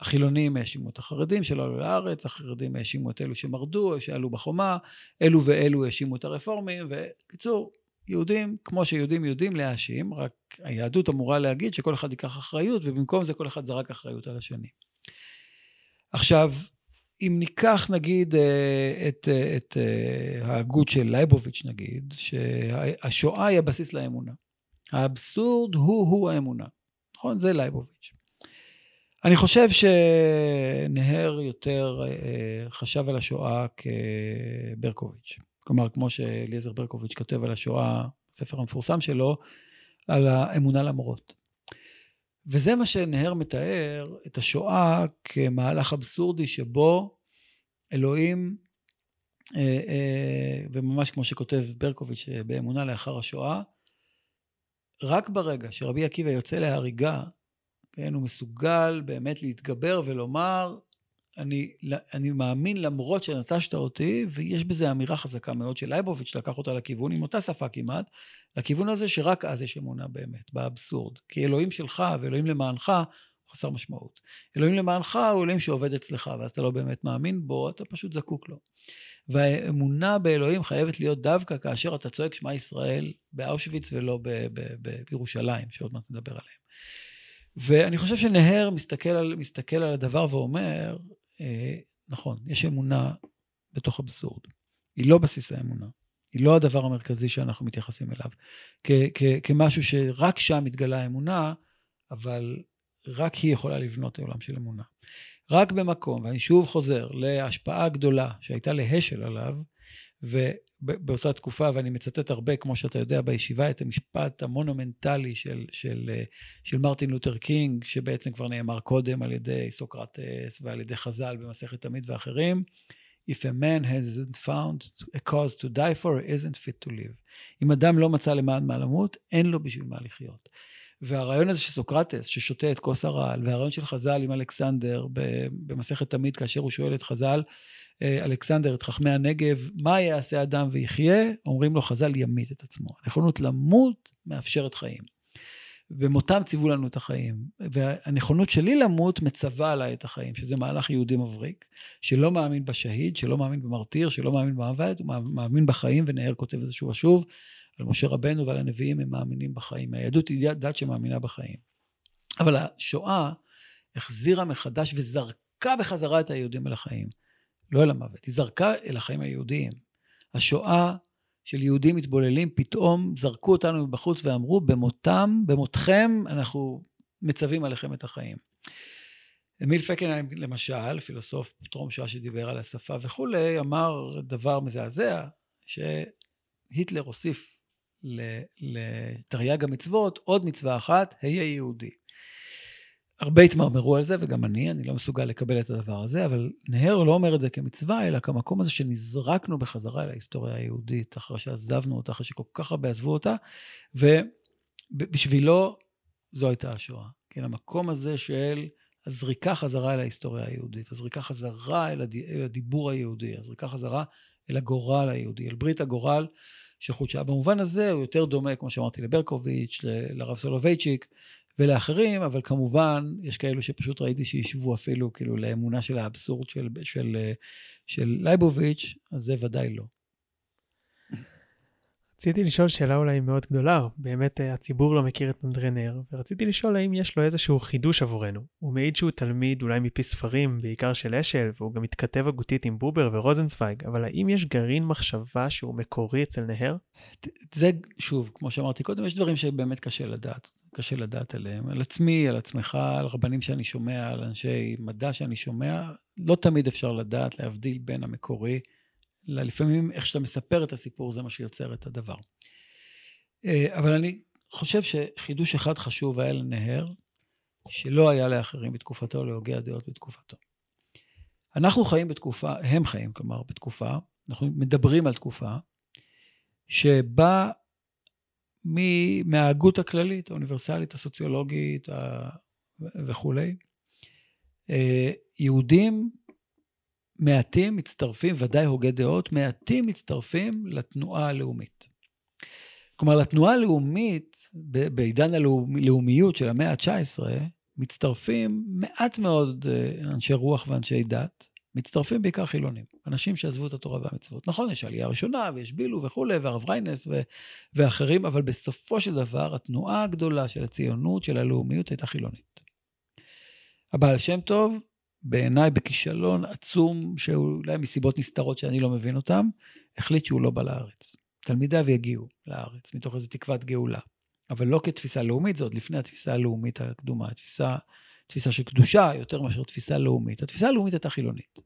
החילונים האשימו את החרדים שלא עלו לארץ, החרדים האשימו את אלו שמרדו, שעלו בחומה, אלו ואלו האשימו את הרפורמים, ובקיצור, יהודים, כמו שיהודים יודעים להאשים, רק היהדות אמורה להגיד שכל אחד ייקח אחריות, ובמקום זה כל אחד זרק אחריות על השני. עכשיו, אם ניקח נגיד אה, את, אה, את אה, ההגות של לייבוביץ' נגיד, שהשואה היא הבסיס לאמונה. האבסורד הוא-הוא האמונה. נכון? זה לייבוביץ'. אני חושב שנהר יותר חשב על השואה כברקוביץ'. כלומר, כמו שאליעזר ברקוביץ' כותב על השואה, הספר המפורסם שלו, על האמונה למרות. וזה מה שנהר מתאר, את השואה כמהלך אבסורדי שבו אלוהים, אה, אה, וממש כמו שכותב ברקוביץ' אה, באמונה לאחר השואה, רק ברגע שרבי עקיבא יוצא להריגה, כן, הוא מסוגל באמת להתגבר ולומר, אני, אני מאמין למרות שנטשת אותי, ויש בזה אמירה חזקה מאוד של לייבוביץ', לקח אותה לכיוון, עם אותה שפה כמעט, לכיוון הזה שרק אז יש אמונה באמת, באבסורד. כי אלוהים שלך ואלוהים למענך הוא חסר משמעות. אלוהים למענך הוא אלוהים שעובד אצלך, ואז אתה לא באמת מאמין בו, אתה פשוט זקוק לו. והאמונה באלוהים חייבת להיות דווקא כאשר אתה צועק שמע ישראל באושוויץ ולא ב- ב- ב- בירושלים, שעוד מעט נדבר עליהם. ואני חושב שנהר מסתכל על, מסתכל על הדבר ואומר, אה, נכון, יש אמונה בתוך אבסורד. היא לא בסיס האמונה. היא לא הדבר המרכזי שאנחנו מתייחסים אליו. כמשהו שרק שם מתגלה האמונה, אבל רק היא יכולה לבנות עולם של אמונה. רק במקום, ואני שוב חוזר להשפעה גדולה שהייתה להשל עליו, ובאותה תקופה, ואני מצטט הרבה, כמו שאתה יודע, בישיבה, את המשפט המונומנטלי של, של, של מרטין לותר קינג, שבעצם כבר נאמר קודם על ידי סוקרטס ועל ידי חז"ל במסכת תמיד ואחרים, If a man hasn't found a cause to die for, isn't fit to live. אם אדם לא מצא למען מה למות, אין לו בשביל מה לחיות. והרעיון הזה של סוקרטס, ששותה את כוס הרעל, והרעיון של חז"ל עם אלכסנדר במסכת תמיד, כאשר הוא שואל את חז"ל, אה, אלכסנדר, את חכמי הנגב, מה יעשה אדם ויחיה? אומרים לו, חז"ל ימית את עצמו. הנכונות למות מאפשרת חיים. במותם ציוו לנו את החיים. והנכונות שלי למות מצווה עליי את החיים, שזה מהלך יהודי מבריק, שלא מאמין בשהיד, שלא מאמין במרטיר, שלא מאמין במוות, הוא מאמין בחיים, ונהר כותב את זה שוב ושוב, על משה רבנו ועל הנביאים, הם מאמינים בחיים. היהדות היא דת שמאמינה בחיים. אבל השואה החזירה מחדש וזרקה בחזרה את היהודים אל החיים. לא אל המוות, היא זרקה אל החיים היהודיים. השואה של יהודים מתבוללים, פתאום זרקו אותנו מבחוץ ואמרו, במותם, במותכם, אנחנו מצווים עליכם את החיים. אמיל פקנהיים, למשל, פילוסוף טרום שואה שדיבר על השפה וכולי, אמר דבר מזעזע, שהיטלר הוסיף לתרי"ג המצוות עוד מצווה אחת, היה יהודי. הרבה התמרמרו על זה, וגם אני, אני לא מסוגל לקבל את הדבר הזה, אבל נהר לא אומר את זה כמצווה, אלא כמקום הזה שנזרקנו בחזרה אל ההיסטוריה היהודית, אחרי שעזבנו אותה, אחרי שכל כך הרבה עזבו אותה, ובשבילו זו הייתה השואה. כן, המקום הזה של הזריקה חזרה אל ההיסטוריה היהודית, הזריקה חזרה אל, הד... אל הדיבור היהודי, הזריקה חזרה אל הגורל היהודי, אל ברית הגורל שחודשה. במובן הזה הוא יותר דומה, כמו שאמרתי, לברקוביץ'. לרב סולובייצ'יק ולאחרים, אבל כמובן, יש כאלו שפשוט ראיתי שישבו אפילו כאילו לאמונה של האבסורד של, של, של, של לייבוביץ', אז זה ודאי לא. רציתי לשאול שאלה אולי מאוד גדולה, באמת אה, הציבור לא מכיר את נדרנר, ורציתי לשאול האם יש לו איזשהו חידוש עבורנו. הוא מעיד שהוא תלמיד אולי מפי ספרים, בעיקר של אשל, והוא גם מתכתב הגותית עם בובר ורוזנצוויג, אבל האם יש גרעין מחשבה שהוא מקורי אצל נהר? זה, שוב, כמו שאמרתי קודם, יש דברים שבאמת קשה לדעת. קשה לדעת עליהם. על עצמי, על עצמך, על רבנים שאני שומע, על אנשי מדע שאני שומע, לא תמיד אפשר לדעת, להבדיל בין המקורי אלא לפעמים איך שאתה מספר את הסיפור זה מה שיוצר את הדבר. אה, אבל אני חושב שחידוש אחד חשוב היה לנהר, שלא היה לאחרים בתקופתו, להוגי הדעות בתקופתו. אנחנו חיים בתקופה, הם חיים כלומר בתקופה, אנחנו מדברים על תקופה, שבה מההגות הכללית, האוניברסלית, הסוציולוגית וכולי, אה, יהודים מעטים מצטרפים, ודאי הוגי דעות, מעטים מצטרפים לתנועה הלאומית. כלומר, לתנועה הלאומית, בעידן הלאומיות של המאה ה-19, מצטרפים מעט מאוד אה, אנשי רוח ואנשי דת, מצטרפים בעיקר חילונים, אנשים שעזבו את התורה והמצוות. נכון, יש עלייה ראשונה, ויש בילו וכולי, והרב ריינס ו- ואחרים, אבל בסופו של דבר, התנועה הגדולה של הציונות, של הלאומיות, הייתה חילונית. הבעל שם טוב בעיניי בכישלון עצום, שאולי מסיבות נסתרות שאני לא מבין אותן, החליט שהוא לא בא לארץ. תלמידיו יגיעו לארץ מתוך איזו תקוות גאולה. אבל לא כתפיסה לאומית, זה עוד לפני התפיסה הלאומית הקדומה, התפיסה, תפיסה של קדושה יותר מאשר תפיסה לאומית. התפיסה הלאומית הייתה חילונית.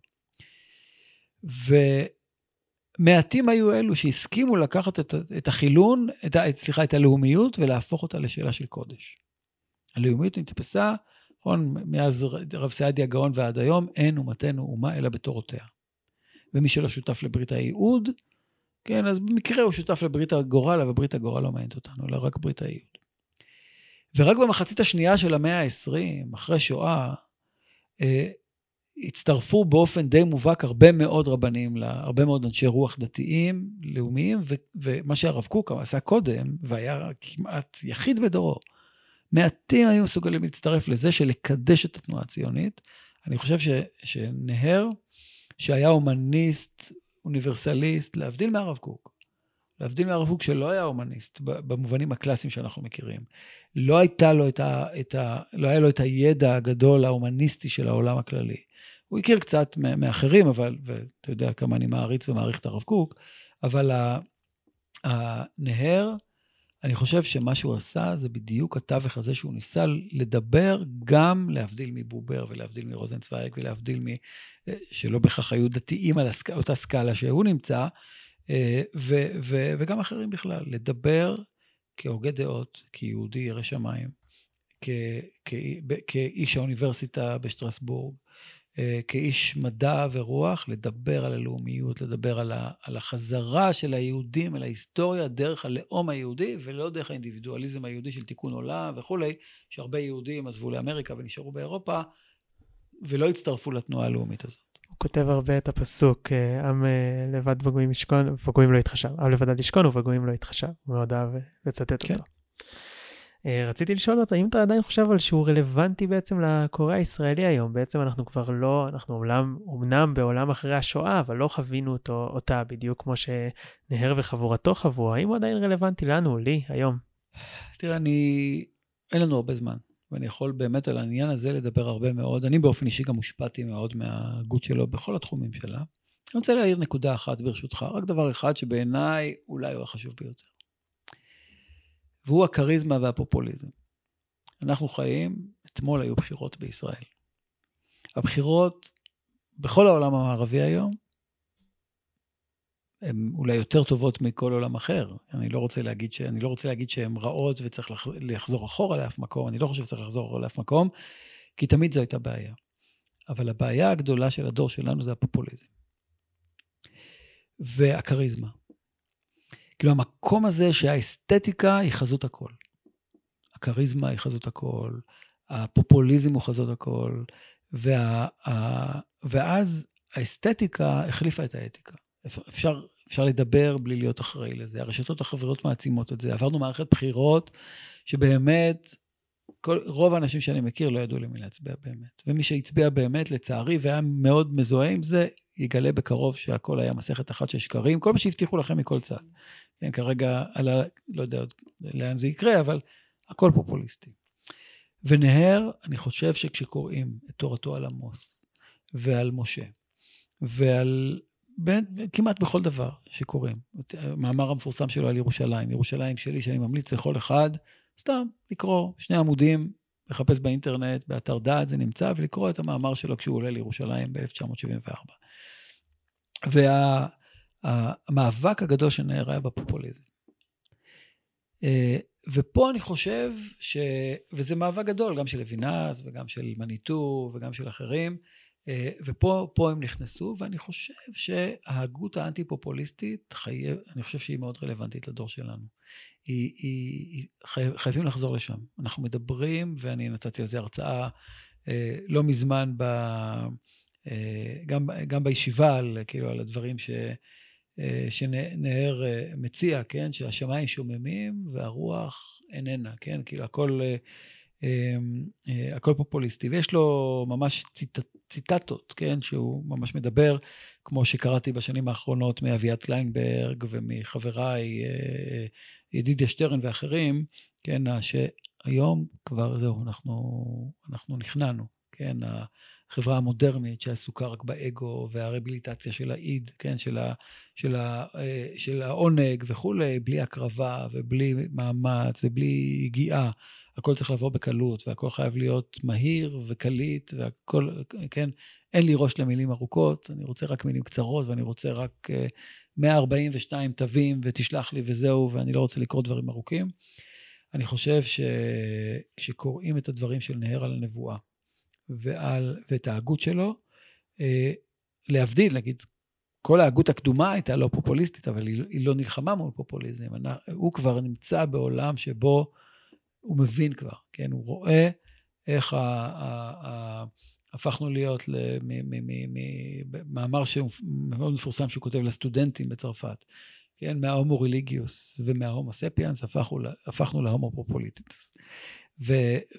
ומעטים היו אלו שהסכימו לקחת את, את החילון, את, סליחה, את הלאומיות ולהפוך אותה לשאלה של קודש. הלאומיות נתפסה נכון? מאז רב סעדיה גאון ועד היום, אין אומתנו אומה אלא בתורותיה. ומי שלא שותף לברית הייעוד, כן, אז במקרה הוא שותף לברית הגורל, אבל ברית הגורל לא מעניינת אותנו, אלא רק ברית הייעוד. ורק במחצית השנייה של המאה ה-20, אחרי שואה, אה, הצטרפו באופן די מובהק הרבה מאוד רבנים, הרבה מאוד אנשי רוח דתיים, לאומיים, ומה שהרב קוק עשה קודם, והיה כמעט יחיד בדורו, מעטים היו מסוגלים להצטרף לזה של לקדש את התנועה הציונית. אני חושב ש, שנהר, שהיה הומניסט, אוניברסליסט, להבדיל מהרב קוק, להבדיל מהרב קוק שלא היה הומניסט במובנים הקלאסיים שאנחנו מכירים. לא הייתה לו את ה... את ה לא היה לו את הידע הגדול ההומניסטי של העולם הכללי. הוא הכיר קצת מאחרים, אבל, ואתה יודע כמה אני מעריץ ומעריך את הרב קוק, אבל הנהר, אני חושב שמה שהוא עשה זה בדיוק התווך הזה שהוא ניסה לדבר גם להבדיל מבובר ולהבדיל מרוזנצוויג ולהבדיל מ... אה, שלא בהכרח היו דתיים על הסק... אותה סקאלה שהוא נמצא, אה, ו... ו... וגם אחרים בכלל, לדבר כהוגה דעות, כיהודי ירא שמיים, כ... כ... כאיש האוניברסיטה בשטרסבורג, כאיש מדע ורוח, לדבר על הלאומיות, לדבר על, ה, על החזרה של היהודים אל ההיסטוריה דרך הלאום היהודי, ולא דרך האינדיבידואליזם היהודי של תיקון עולם וכולי, שהרבה יהודים עזבו לאמריקה ונשארו באירופה, ולא הצטרפו לתנועה הלאומית הזאת. הוא כותב הרבה את הפסוק, אה, עם אה, לבד בגויים ישכון, ובגויים לא יתחשב. עם לבדד ישכון ובגויים לא יתחשב. הוא מאוד אהב לצטט כן. אותו. אה, רציתי לשאול אותה, האם אתה עדיין חושב על שהוא רלוונטי בעצם לקורא הישראלי היום? בעצם אנחנו כבר לא, אנחנו עולם, אומנם בעולם אחרי השואה, אבל לא חווינו אותו, אותה בדיוק כמו שנהר וחבורתו חוו. האם הוא עדיין רלוונטי לנו, לי, היום? תראה, אני... אין לנו הרבה זמן, ואני יכול באמת על העניין הזה לדבר הרבה מאוד. אני באופן אישי גם הושפעתי מאוד מההגות שלו בכל התחומים שלה. אני רוצה להעיר נקודה אחת ברשותך, רק דבר אחד שבעיניי אולי הוא החשוב ביותר. והוא הכריזמה והפופוליזם. אנחנו חיים, אתמול היו בחירות בישראל. הבחירות בכל העולם המערבי היום, הן אולי יותר טובות מכל עולם אחר. אני לא רוצה להגיד, ש... לא רוצה להגיד שהן רעות וצריך לח... לחזור אחורה לאף מקום, אני לא חושב שצריך לחזור אחורה לאף מקום, כי תמיד זו הייתה בעיה. אבל הבעיה הגדולה של הדור שלנו זה הפופוליזם. והכריזמה. כאילו המקום הזה שהאסתטיקה היא חזות הכל. הכריזמה היא חזות הכל, הפופוליזם הוא חזות הכל, וה, ה, ואז האסתטיקה החליפה את האתיקה. אפשר, אפשר לדבר בלי להיות אחראי לזה. הרשתות החברות מעצימות את זה. עברנו מערכת בחירות שבאמת, כל, רוב האנשים שאני מכיר לא ידעו למי להצביע באמת. ומי שהצביע באמת, לצערי, והיה מאוד מזוהה עם זה, יגלה בקרוב שהכל היה מסכת אחת של שקרים, כל מה שהבטיחו לכם מכל צד. כן, כרגע, על ה... לא יודע לאן זה יקרה, אבל הכל פופוליסטי. ונהר, אני חושב שכשקוראים את תורתו על עמוס, ועל משה, ועל בין, כמעט בכל דבר שקוראים. המאמר המפורסם שלו על ירושלים, ירושלים שלי, שאני ממליץ לכל אחד, סתם לקרוא שני עמודים, לחפש באינטרנט, באתר דעת, זה נמצא, ולקרוא את המאמר שלו כשהוא עולה לירושלים ב-1974. והמאבק הגדול שנער בפופוליזם. אה, ופה אני חושב ש... וזה מאבק גדול, גם של אבינס וגם של מניטו וגם של אחרים, אה, ופה הם נכנסו, ואני חושב שההגות האנטי-פופוליסטית, חייב, אני חושב שהיא מאוד רלוונטית לדור שלנו. היא, היא, היא, חייב, חייבים לחזור לשם. אנחנו מדברים, ואני נתתי על זה הרצאה אה, לא מזמן, ב, גם, גם בישיבה, על, כאילו, על הדברים ש... שנהר מציע, כן, שהשמיים שוממים והרוח איננה, כן, כאילו הכל, הכל פופוליסטי. ויש לו ממש ציטט, ציטטות, כן, שהוא ממש מדבר, כמו שקראתי בשנים האחרונות מאביעד קליינברג ומחבריי, אה, ידידיה שטרן ואחרים, כן, שהיום כבר זהו, אנחנו, אנחנו נכנענו, כן, החברה המודרנית שעסוקה רק באגו והרביליטציה של האיד, כן, של, ה, של, ה, אה, של העונג וכולי, בלי הקרבה ובלי מאמץ ובלי הגיעה. הכל צריך לבוא בקלות, והכל חייב להיות מהיר וקליט, והכל, כן, אין לי ראש למילים ארוכות, אני רוצה רק מילים קצרות, ואני רוצה רק 142 אה, תווים, ותשלח לי וזהו, ואני לא רוצה לקרוא דברים ארוכים. אני חושב שכשקוראים את הדברים של נהר על הנבואה, ועל, ואת ההגות שלו, אה, להבדיל, נגיד, כל ההגות הקדומה הייתה לא פופוליסטית, אבל היא, היא לא נלחמה מול פופוליזם. הוא כבר נמצא בעולם שבו הוא מבין כבר, כן? הוא רואה איך ה, ה, ה, הפכנו להיות ממאמר מאוד מפורסם שהוא כותב לסטודנטים בצרפת, כן? מההומו ריליגיוס ומההומו ספיאנס הפכנו, הפכנו להומו פופוליטיטוס.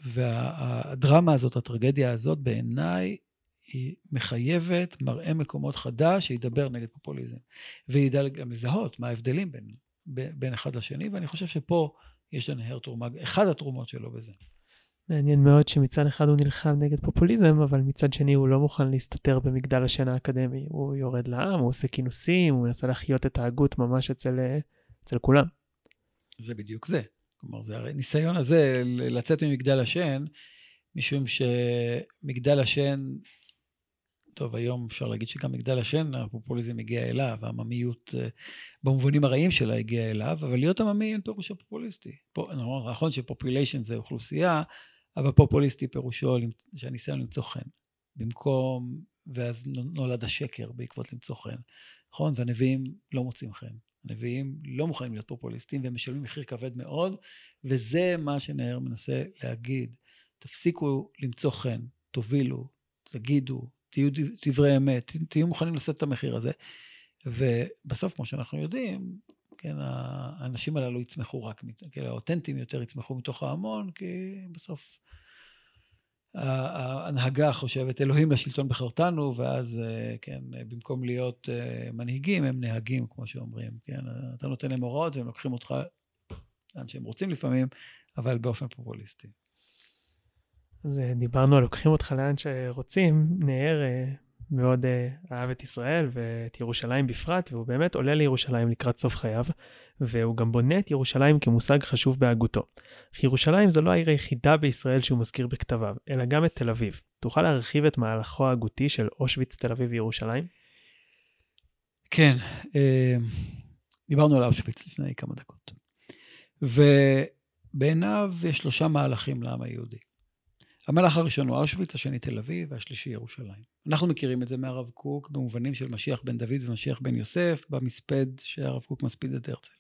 והדרמה הזאת, הטרגדיה הזאת, בעיניי, היא מחייבת מראה מקומות חדש שידבר נגד פופוליזם. וידע גם לזהות מה ההבדלים בין, בין אחד לשני, ואני חושב שפה יש לנהר תרומה, אחד התרומות שלו בזה. מעניין מאוד שמצד אחד הוא נלחם נגד פופוליזם, אבל מצד שני הוא לא מוכן להסתתר במגדל השן האקדמי. הוא יורד לעם, הוא עושה כינוסים, הוא מנסה להחיות את ההגות ממש אצל, אצל כולם. זה בדיוק זה. כלומר, זה הרי ניסיון הזה לצאת ממגדל השן, משום שמגדל השן טוב, היום אפשר להגיד שגם מגדל השן, הפופוליזם הגיע אליו, העממיות אה, במובנים הרעים שלה הגיעה אליו, אבל להיות עממי אין פירושו פופוליסטי. נכון, נכון שפופוליישן זה אוכלוסייה, אבל פופוליסטי פירושו שהניסיון למצוא חן. במקום, ואז נולד השקר בעקבות למצוא חן. נכון? והנביאים לא מוצאים חן. הנביאים לא מוכנים להיות פופוליסטים והם משלמים מחיר כבד מאוד, וזה מה שנהר מנסה להגיד. תפסיקו למצוא חן, תובילו, תגידו, תהיו דברי אמת, תהיו מוכנים לשאת את המחיר הזה. ובסוף, כמו שאנחנו יודעים, כן, האנשים הללו יצמחו רק, כן, האותנטיים יותר יצמחו מתוך ההמון, כי בסוף ההנהגה חושבת, אלוהים לשלטון בחרתנו, ואז, אה, כן, במקום להיות אה, מנהיגים, הם נהגים, כמו שאומרים, כן, אתה נותן להם הוראות והם לוקחים אותך לאן שהם רוצים לפעמים, אבל באופן פופוליסטי. אז אה, דיברנו על לוקחים אותך לאן שרוצים. נאר, מאוד uh, אהב את ישראל ואת ירושלים בפרט, והוא באמת עולה לירושלים לקראת סוף חייו, והוא גם בונה את ירושלים כמושג חשוב בהגותו. אך ירושלים זו לא העיר היחידה בישראל שהוא מזכיר בכתביו, אלא גם את תל אביב. תוכל להרחיב את מהלכו ההגותי של אושוויץ, תל אביב וירושלים? כן, אה, דיברנו על אושוויץ לפני כמה דקות. ובעיניו יש שלושה מהלכים לעם היהודי. המהלך הראשון הוא אושוויץ, השני תל אביב, והשלישי ירושלים. אנחנו מכירים את זה מהרב קוק במובנים של משיח בן דוד ומשיח בן יוסף, במספד שהרב קוק מספיד את הרצל.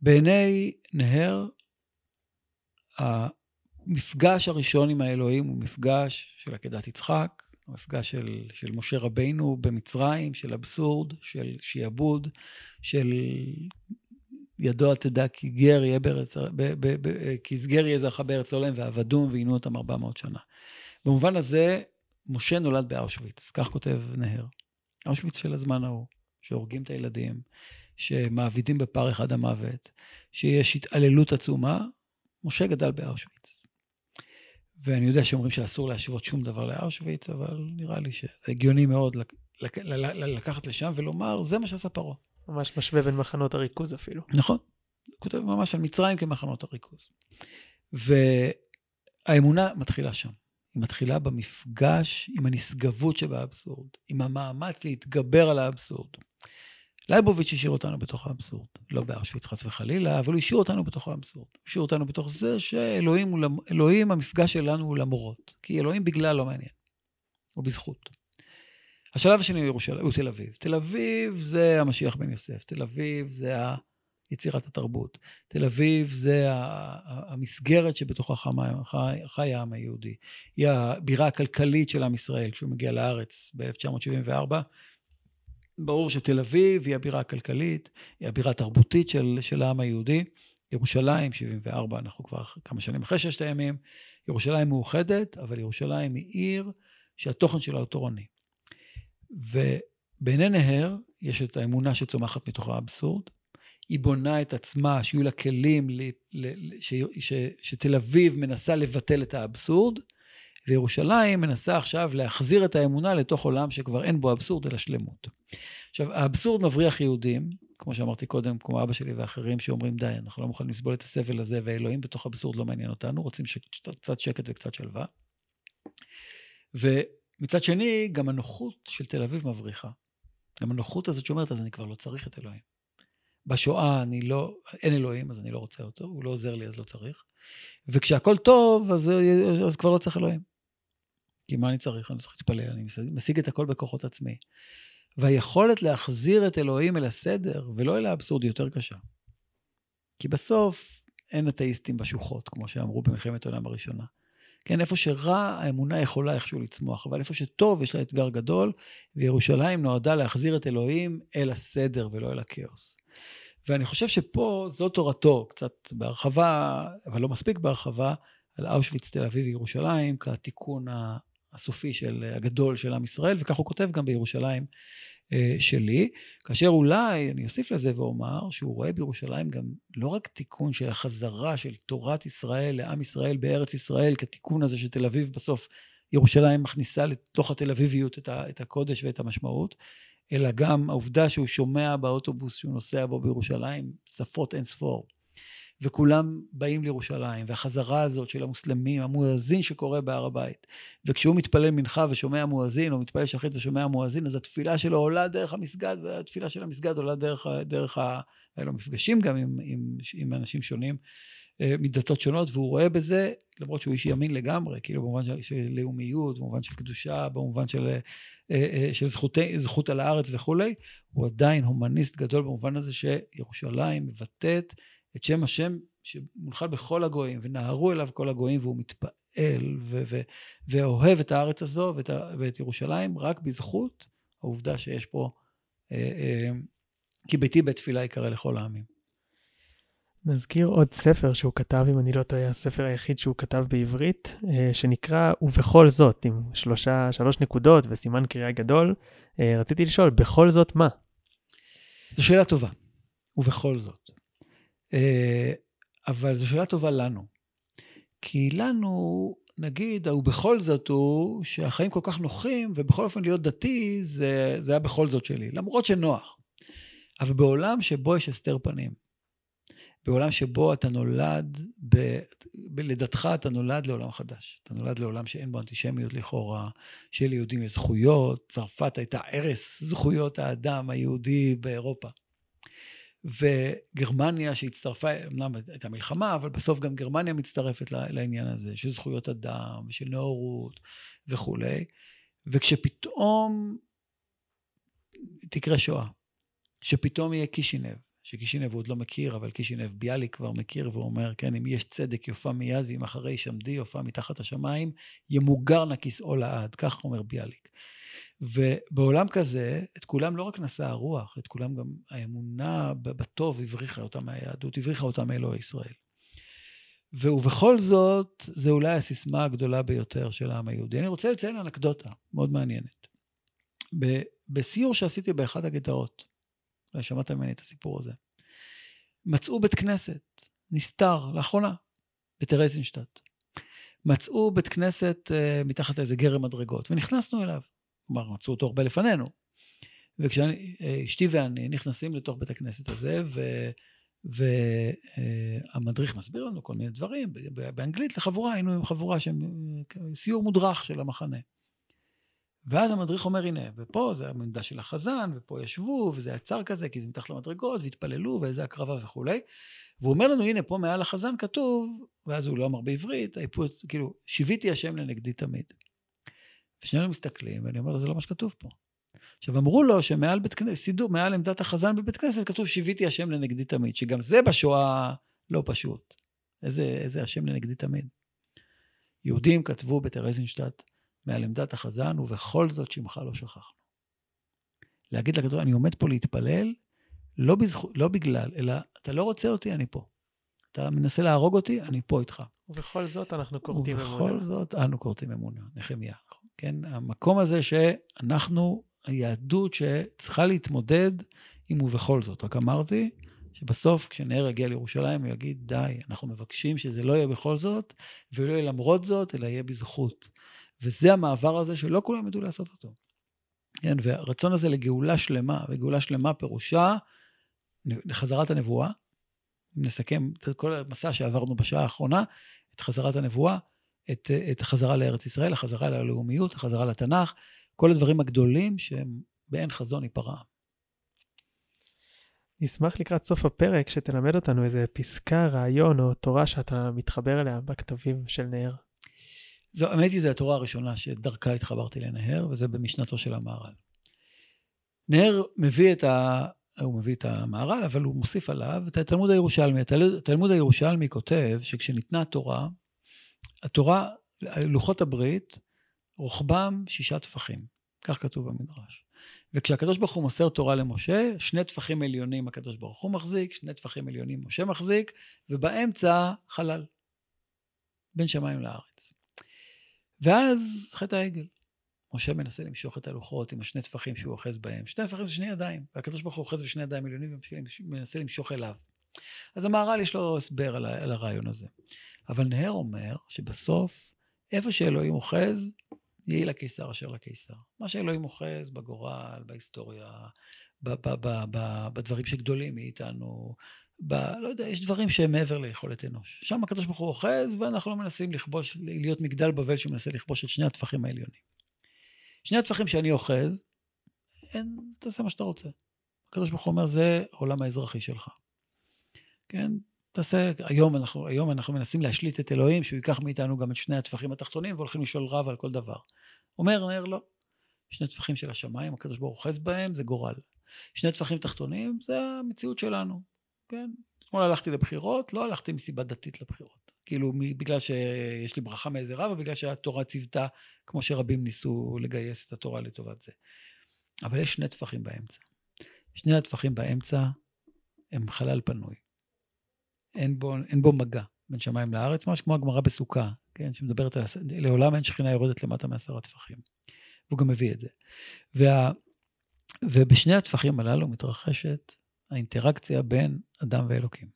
בעיני נהר, המפגש הראשון עם האלוהים הוא מפגש של עקדת יצחק, המפגש של, של משה רבינו במצרים, של אבסורד, של שיעבוד, של ידוע תדע כי גר יהיה בארץ, כי סגר יהיה זרחה בארץ עולם ועבדום ועינו אותם 400 שנה. במובן הזה, משה נולד באושוויץ, כך כותב נהר. אושוויץ של הזמן ההוא, שהורגים את הילדים, שמעבידים בפר אחד המוות, שיש התעללות עצומה, משה גדל באושוויץ. ואני יודע שאומרים שאסור להשוות שום דבר לאושוויץ, אבל נראה לי שזה הגיוני מאוד לקחת לשם ולומר, זה מה שעשה פרעה. ממש משווה בין מחנות הריכוז אפילו. נכון. הוא כותב ממש על מצרים כמחנות הריכוז. והאמונה מתחילה שם. היא מתחילה במפגש עם הנשגבות שבאבסורד, עם המאמץ להתגבר על האבסורד. לייבוביץ' השאיר אותנו בתוך האבסורד. לא בארשוויץ חס וחלילה, אבל הוא השאיר אותנו בתוך האבסורד. הוא השאיר אותנו בתוך זה שאלוהים, אלוהים, המפגש שלנו הוא למורות. כי אלוהים בגלל לא מעניין. הוא בזכות. השלב השני הוא ירושלים, הוא תל אביב. תל אביב זה המשיח בן יוסף. תל אביב זה יצירת התרבות. תל אביב זה המסגרת שבתוכה חי העם היהודי. היא הבירה הכלכלית של עם ישראל כשהוא מגיע לארץ ב-1974. ברור שתל אביב היא הבירה הכלכלית, היא הבירה התרבותית של, של העם היהודי. ירושלים, 74, אנחנו כבר כמה שנים אחרי ששת הימים. ירושלים מאוחדת, אבל ירושלים היא עיר שהתוכן שלה הוא תורני. ובעיני נהר יש את האמונה שצומחת מתוך האבסורד. היא בונה את עצמה, שיהיו לה כלים, ל, ל, ש, ש, שתל אביב מנסה לבטל את האבסורד, וירושלים מנסה עכשיו להחזיר את האמונה לתוך עולם שכבר אין בו אבסורד אלא שלמות. עכשיו, האבסורד מבריח יהודים, כמו שאמרתי קודם, כמו אבא שלי ואחרים שאומרים, די, אנחנו לא מוכנים לסבול את הסבל הזה, ואלוהים בתוך אבסורד לא מעניין אותנו, רוצים ש... קצת שקט וקצת שלווה. ומצד שני, גם הנוחות של תל אביב מבריחה. גם הנוחות הזאת שאומרת, אז אני כבר לא צריך את אלוהים. בשואה אני לא, אין אלוהים, אז אני לא רוצה אותו, הוא לא עוזר לי, אז לא צריך. וכשהכול טוב, אז, אז כבר לא צריך אלוהים. כי מה אני צריך? אני צריך להתפלל, אני משיג את הכל בכוחות עצמי. והיכולת להחזיר את אלוהים אל הסדר, ולא אל האבסורד, היא יותר קשה. כי בסוף אין אתאיסטים בשוחות, כמו שאמרו במלחמת העולם הראשונה. כן, איפה שרע, האמונה יכולה איכשהו לצמוח, אבל איפה שטוב, יש לה אתגר גדול, וירושלים נועדה להחזיר את אלוהים אל הסדר ולא אל הכאוס. ואני חושב שפה זו תורתו, קצת בהרחבה, אבל לא מספיק בהרחבה, על אושוויץ, תל אביב וירושלים, כתיקון הסופי של, הגדול של עם ישראל, וכך הוא כותב גם בירושלים אה, שלי, כאשר אולי, אני אוסיף לזה ואומר, שהוא רואה בירושלים גם לא רק תיקון של החזרה של תורת ישראל לעם ישראל בארץ ישראל, כתיקון הזה שתל אביב בסוף, ירושלים מכניסה לתוך התל אביביות את, ה, את הקודש ואת המשמעות, אלא גם העובדה שהוא שומע באוטובוס שהוא נוסע בו בירושלים שפות אין ספור. וכולם באים לירושלים, והחזרה הזאת של המוסלמים, המואזין שקורה בהר הבית. וכשהוא מתפלל מנחה ושומע מואזין, או מתפלל שחית ושומע מואזין, אז התפילה שלו עולה דרך המסגד, והתפילה של המסגד עולה דרך, דרך ה... היה לו מפגשים גם עם, עם, עם אנשים שונים, אה, מדתות שונות, והוא רואה בזה, למרות שהוא איש ימין לגמרי, כאילו במובן של, של לאומיות, במובן של קדושה, במובן של, אה, אה, של זכות, זכות על הארץ וכולי, הוא עדיין הומניסט גדול במובן הזה שירושלים מבטאת את שם השם שמונחל בכל הגויים, ונהרו אליו כל הגויים, והוא מתפעל ו- ו- ואוהב את הארץ הזו ואת, ואת ירושלים, רק בזכות העובדה שיש פה, אה, אה, כי ביתי בית תפילה יקרא לכל העמים. נזכיר עוד ספר שהוא כתב, אם אני לא טועה, הספר היחיד שהוא כתב בעברית, אה, שנקרא "ובכל זאת", עם שלושה, שלוש נקודות וסימן קריאה גדול. אה, רציתי לשאול, בכל זאת מה? זו שאלה טובה. ובכל זאת. אה, אבל זו שאלה טובה לנו. כי לנו נגיד, ובכל זאת הוא שהחיים כל כך נוחים, ובכל אופן להיות דתי זה, זה היה בכל זאת שלי, למרות שנוח. אבל בעולם שבו יש הסתר פנים, בעולם שבו אתה נולד, ב, בלידתך אתה נולד לעולם חדש. אתה נולד לעולם שאין בו אנטישמיות לכאורה, שליהודים יש זכויות, צרפת הייתה ערש זכויות האדם היהודי באירופה. וגרמניה שהצטרפה, אמנם הייתה מלחמה, אבל בסוף גם גרמניה מצטרפת לעניין הזה, של זכויות אדם, של נאורות וכולי. וכשפתאום תקרה שואה, שפתאום יהיה קישינב, שקישינב הוא עוד לא מכיר, אבל קישינב ביאליק כבר מכיר, והוא אומר, כן, אם יש צדק יופה מיד, ואם אחרי שמדי יופה מתחת השמיים, ימוגר נא כיסאו לעד, כך אומר ביאליק. ובעולם כזה, את כולם לא רק נשא הרוח, את כולם גם האמונה בטוב הבריחה אותם מהיהדות, הבריחה אותם מאלוהי ישראל. ובכל זאת, זו אולי הסיסמה הגדולה ביותר של העם היהודי. אני רוצה לציין אנקדוטה מאוד מעניינת. בסיור שעשיתי באחת הגטאות, אולי שמעת ממני את הסיפור הזה, מצאו בית כנסת, נסתר, לאחרונה, בטרזינשטט. מצאו בית כנסת uh, מתחת לאיזה גרם מדרגות, ונכנסנו אליו. כלומר, מצאו אותו הרבה לפנינו. וכשאשתי ואני נכנסים לתוך בית הכנסת הזה, ו... והמדריך מסביר לנו כל מיני דברים, באנגלית לחבורה, היינו עם חבורה שהם סיור מודרך של המחנה. ואז המדריך אומר, הנה, ופה זה העמדה של החזן, ופה ישבו, וזה עצר כזה, כי זה מתחת למדרגות, והתפללו, ואיזה הקרבה וכולי. והוא אומר לנו, הנה, פה מעל החזן כתוב, ואז הוא לא אמר בעברית, כאילו, שיוויתי השם לנגדי תמיד. ושנינו מסתכלים, ואני אומר לו, זה לא מה שכתוב פה. עכשיו, אמרו לו שמעל בית כנסת, סידור, מעל עמדת החזן בבית כנסת, כתוב שיוויתי השם לנגדי תמיד, שגם זה בשואה לא פשוט. איזה, איזה השם לנגדי תמיד. יהודים כתבו בטרזינשטט מעל עמדת החזן, ובכל זאת שמך לא שכחנו. להגיד לקדוש, אני עומד פה להתפלל, לא, בזכו, לא בגלל, אלא אתה לא רוצה אותי, אני פה. אתה מנסה להרוג אותי, אני פה איתך. ובכל זאת אנחנו כורתים אמונה. ובכל זאת אנו כורתים אמונה, נחמיה. כן, המקום הזה שאנחנו, היהדות שצריכה להתמודד עם ובכל זאת. רק אמרתי שבסוף, כשנר יגיע לירושלים, הוא יגיד, די, אנחנו מבקשים שזה לא יהיה בכל זאת, ולא יהיה למרות זאת, אלא יהיה בזכות. וזה המעבר הזה שלא כולם ידעו לעשות אותו. כן, והרצון הזה לגאולה שלמה, וגאולה שלמה פירושה לחזרת הנבואה. אם נסכם את כל המסע שעברנו בשעה האחרונה, את חזרת הנבואה, את, את החזרה לארץ ישראל, החזרה ללאומיות, החזרה לתנ"ך, כל הדברים הגדולים שהם באין חזון היפרע. נשמח לקראת סוף הפרק שתלמד אותנו איזה פסקה, רעיון או תורה שאתה מתחבר אליה בכתבים של נהר. זו, האמת היא, זו התורה הראשונה שדרכה התחברתי לנהר, וזה במשנתו של המהר"ל. נהר מביא את ה... הוא מביא את המהר"ל, אבל הוא מוסיף עליו את התלמוד הירושלמי. התלמוד הירושלמי כותב שכשניתנה התורה, התורה, לוחות הברית, רוחבם שישה טפחים. כך כתוב במדרש. וכשהקדוש ברוך הוא מוסר תורה למשה, שני טפחים עליונים הקדוש ברוך הוא מחזיק, שני טפחים עליונים משה מחזיק, ובאמצע חלל. בין שמיים לארץ. ואז חטא העגל. משה מנסה למשוך את הלוחות עם השני טפחים שהוא אוחז בהם. שני טפחים זה שני ידיים, והקדוש ברוך הוא אוחז בשני ידיים עליונים ומנסה למשוך אליו. אז המהר"ל יש לו הסבר על, על הרעיון הזה. אבל נהר אומר שבסוף, איפה שאלוהים אוחז, יהי לקיסר אשר לקיסר. מה שאלוהים אוחז בגורל, בהיסטוריה, ב- ב- ב- בדברים שגדולים מאיתנו, ב... לא יודע, יש דברים שהם מעבר ליכולת אנוש. שם הקדוש ברוך הוא אוחז, ואנחנו לא מנסים לכבוש, להיות מגדל בבל שמנסה לכבוש את שני הטפחים העליונים. שני הטפחים שאני אוחז, אין, תעשה מה שאתה רוצה. הקדוש ברוך הוא אומר, זה העולם האזרחי שלך. כן? תעשה, היום אנחנו, היום אנחנו מנסים להשליט את אלוהים, שהוא ייקח מאיתנו גם את שני הטפחים התחתונים, והולכים לשאול רב על כל דבר. אומר נר, לא. שני טפחים של השמיים, הקדוש ברוך הוא אוחז בהם, זה גורל. שני טפחים תחתונים, זה המציאות שלנו, כן? אתמול הלכתי לבחירות, לא הלכתי מסיבה דתית לבחירות. כאילו, בגלל שיש לי ברכה מאיזה רב, או בגלל שהתורה ציוותה, כמו שרבים ניסו לגייס את התורה לטובת זה. אבל יש שני טפחים באמצע. שני הטפחים באמצע הם חלל פנוי. אין בו, אין בו מגע בין שמיים לארץ, ממש כמו הגמרא בסוכה, כן, שמדברת על, לעולם אין שכינה יורדת למטה מעשרה טפחים. והוא גם מביא את זה. וה, ובשני הטפחים הללו מתרחשת האינטראקציה בין אדם ואלוקים.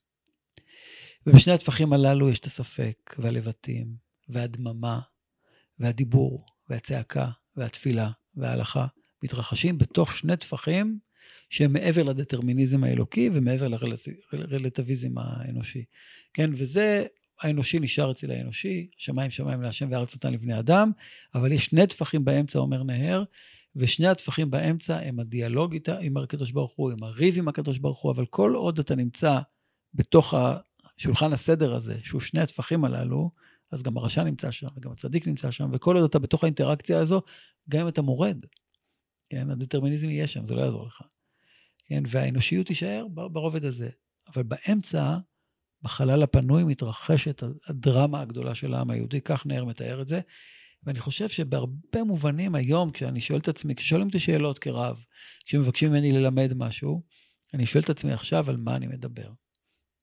ובשני הטפחים הללו יש את הספק והלבטים והדממה והדיבור והצעקה והתפילה וההלכה מתרחשים בתוך שני טפחים שהם מעבר לדטרמיניזם האלוקי ומעבר לרלטיביזם האנושי. כן, וזה, האנושי נשאר אצל האנושי, שמיים שמיים להשם וארץ נתן לבני אדם, אבל יש שני טפחים באמצע, אומר נהר, ושני הטפחים באמצע הם הדיאלוג איתה, עם הקדוש ברוך הוא, עם הריב עם הקדוש ברוך הוא, אבל כל עוד אתה נמצא בתוך השולחן הסדר הזה, שהוא שני הטפחים הללו, אז גם הרשע נמצא שם, וגם הצדיק נמצא שם, וכל עוד אתה בתוך האינטראקציה הזו, גם אם אתה מורד, כן, הדטרמיניזם יהיה שם, זה לא יעזור לך. כן, והאנושיות תישאר ברובד הזה. אבל באמצע, בחלל הפנוי מתרחשת הדרמה הגדולה של העם היהודי, כך נאר מתאר את זה. ואני חושב שבהרבה מובנים היום, כשאני שואל את עצמי, כששואלים אותי שאלות כרב, כשמבקשים ממני ללמד משהו, אני שואל את עצמי עכשיו על מה אני מדבר.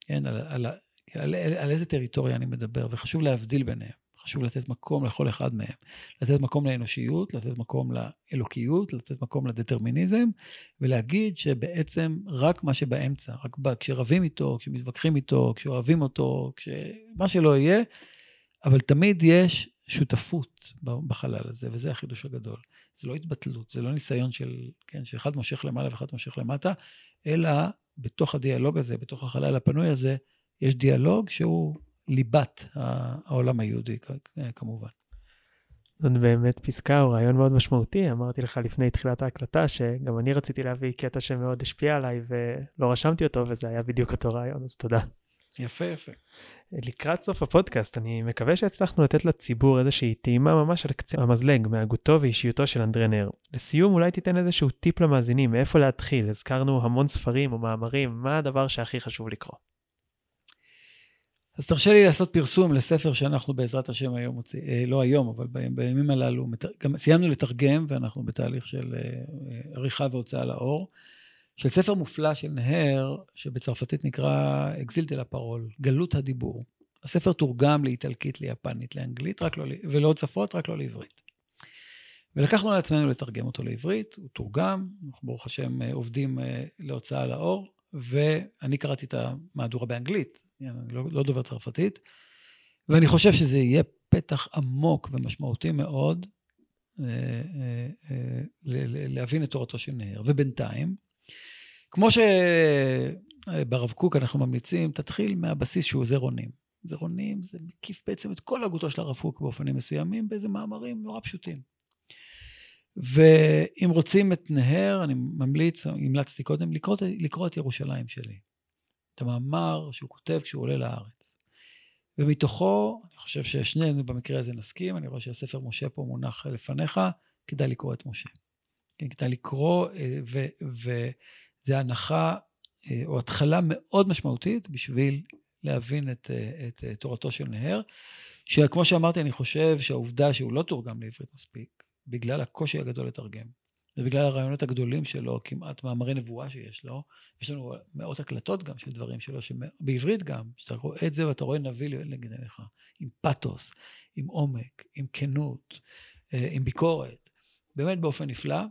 כן, על, על, על, על, על איזה טריטוריה אני מדבר, וחשוב להבדיל ביניהם. חשוב לתת מקום לכל אחד מהם. לתת מקום לאנושיות, לתת מקום לאלוקיות, לתת מקום לדטרמיניזם, ולהגיד שבעצם רק מה שבאמצע, רק כשרבים איתו, כשמתווכחים איתו, כשאוהבים אותו, מה שלא יהיה, אבל תמיד יש שותפות בחלל הזה, וזה החידוש הגדול. זה לא התבטלות, זה לא ניסיון של, כן, שאחד מושך למעלה ואחד מושך למטה, אלא בתוך הדיאלוג הזה, בתוך החלל הפנוי הזה, יש דיאלוג שהוא ליבת העולם היהודי, כמובן. זאת באמת פסקה או רעיון מאוד משמעותי. אמרתי לך לפני תחילת ההקלטה שגם אני רציתי להביא קטע שמאוד השפיע עליי ולא רשמתי אותו, וזה היה בדיוק אותו רעיון, אז תודה. יפה, יפה. לקראת סוף הפודקאסט, אני מקווה שהצלחנו לתת לציבור איזושהי טעימה ממש על קצה המזלג מהגותו ואישיותו של אנדרי נר. לסיום, אולי תיתן איזשהו טיפ למאזינים, מאיפה להתחיל? הזכרנו המון ספרים או מאמרים, מה הדבר שהכי חשוב לקרוא? אז תרשה לי לעשות פרסום לספר שאנחנו בעזרת השם היום מוצאים, אה, לא היום, אבל בימים הללו, גם סיימנו לתרגם ואנחנו בתהליך של אה, עריכה והוצאה לאור, של ספר מופלא של נהר, שבצרפתית נקרא אקזיל דה לפרול, גלות הדיבור. הספר תורגם לאיטלקית, ליפנית, לאנגלית, רק לא, ולעוד שפות, רק לא לעברית. ולקחנו על עצמנו לתרגם אותו לעברית, הוא תורגם, אנחנו ברוך השם אה, עובדים להוצאה לאור, ואני קראתי את המהדורה באנגלית, אני לא, לא דובר צרפתית, ואני חושב שזה יהיה פתח עמוק ומשמעותי מאוד אה, אה, אה, להבין את תורתו של נהר. ובינתיים, כמו שברב קוק אנחנו ממליצים, תתחיל מהבסיס שהוא זרעונים. זרעונים זה מקיף בעצם את כל הגותו של הרב קוק באופנים מסוימים, באיזה מאמרים נורא פשוטים. ואם רוצים את נהר, אני ממליץ, המלצתי קודם, לקרוא, לקרוא את ירושלים שלי. את המאמר שהוא כותב כשהוא עולה לארץ. ומתוכו, אני חושב ששנינו במקרה הזה נסכים, אני רואה שהספר משה פה מונח לפניך, כדאי לקרוא את משה. כן, כדאי לקרוא, אה, וזו הנחה אה, או התחלה מאוד משמעותית בשביל להבין את, אה, את, את תורתו של נהר, שכמו שאמרתי, אני חושב שהעובדה שהוא לא תורגם לעברית מספיק, בגלל הקושי הגדול לתרגם. ובגלל הרעיונות הגדולים שלו, כמעט מאמרי נבואה שיש לו, יש לנו מאות הקלטות גם של דברים שלו, בעברית גם, שאתה רואה את זה ואתה רואה נביא לנגד עיניך, עם פתוס, עם עומק, עם כנות, אה, עם ביקורת, באמת באופן נפלא,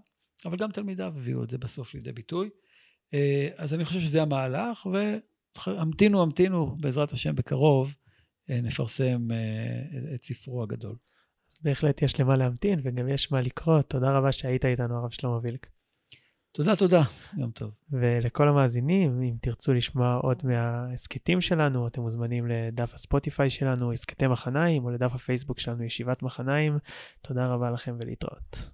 אבל גם תלמידיו הביאו את זה בסוף לידי ביטוי. אה, אז אני חושב שזה המהלך, והמתינו, המתינו, בעזרת השם בקרוב, אה, נפרסם את ספרו הגדול. אז בהחלט יש למה להמתין וגם יש מה לקרוא. תודה רבה שהיית איתנו, הרב שלמה וילק. תודה, תודה. יום טוב. ולכל המאזינים, אם תרצו לשמוע עוד מההסכתים שלנו, אתם מוזמנים לדף הספוטיפיי שלנו, הסכתי מחניים, או לדף הפייסבוק שלנו, ישיבת מחניים. תודה רבה לכם ולהתראות.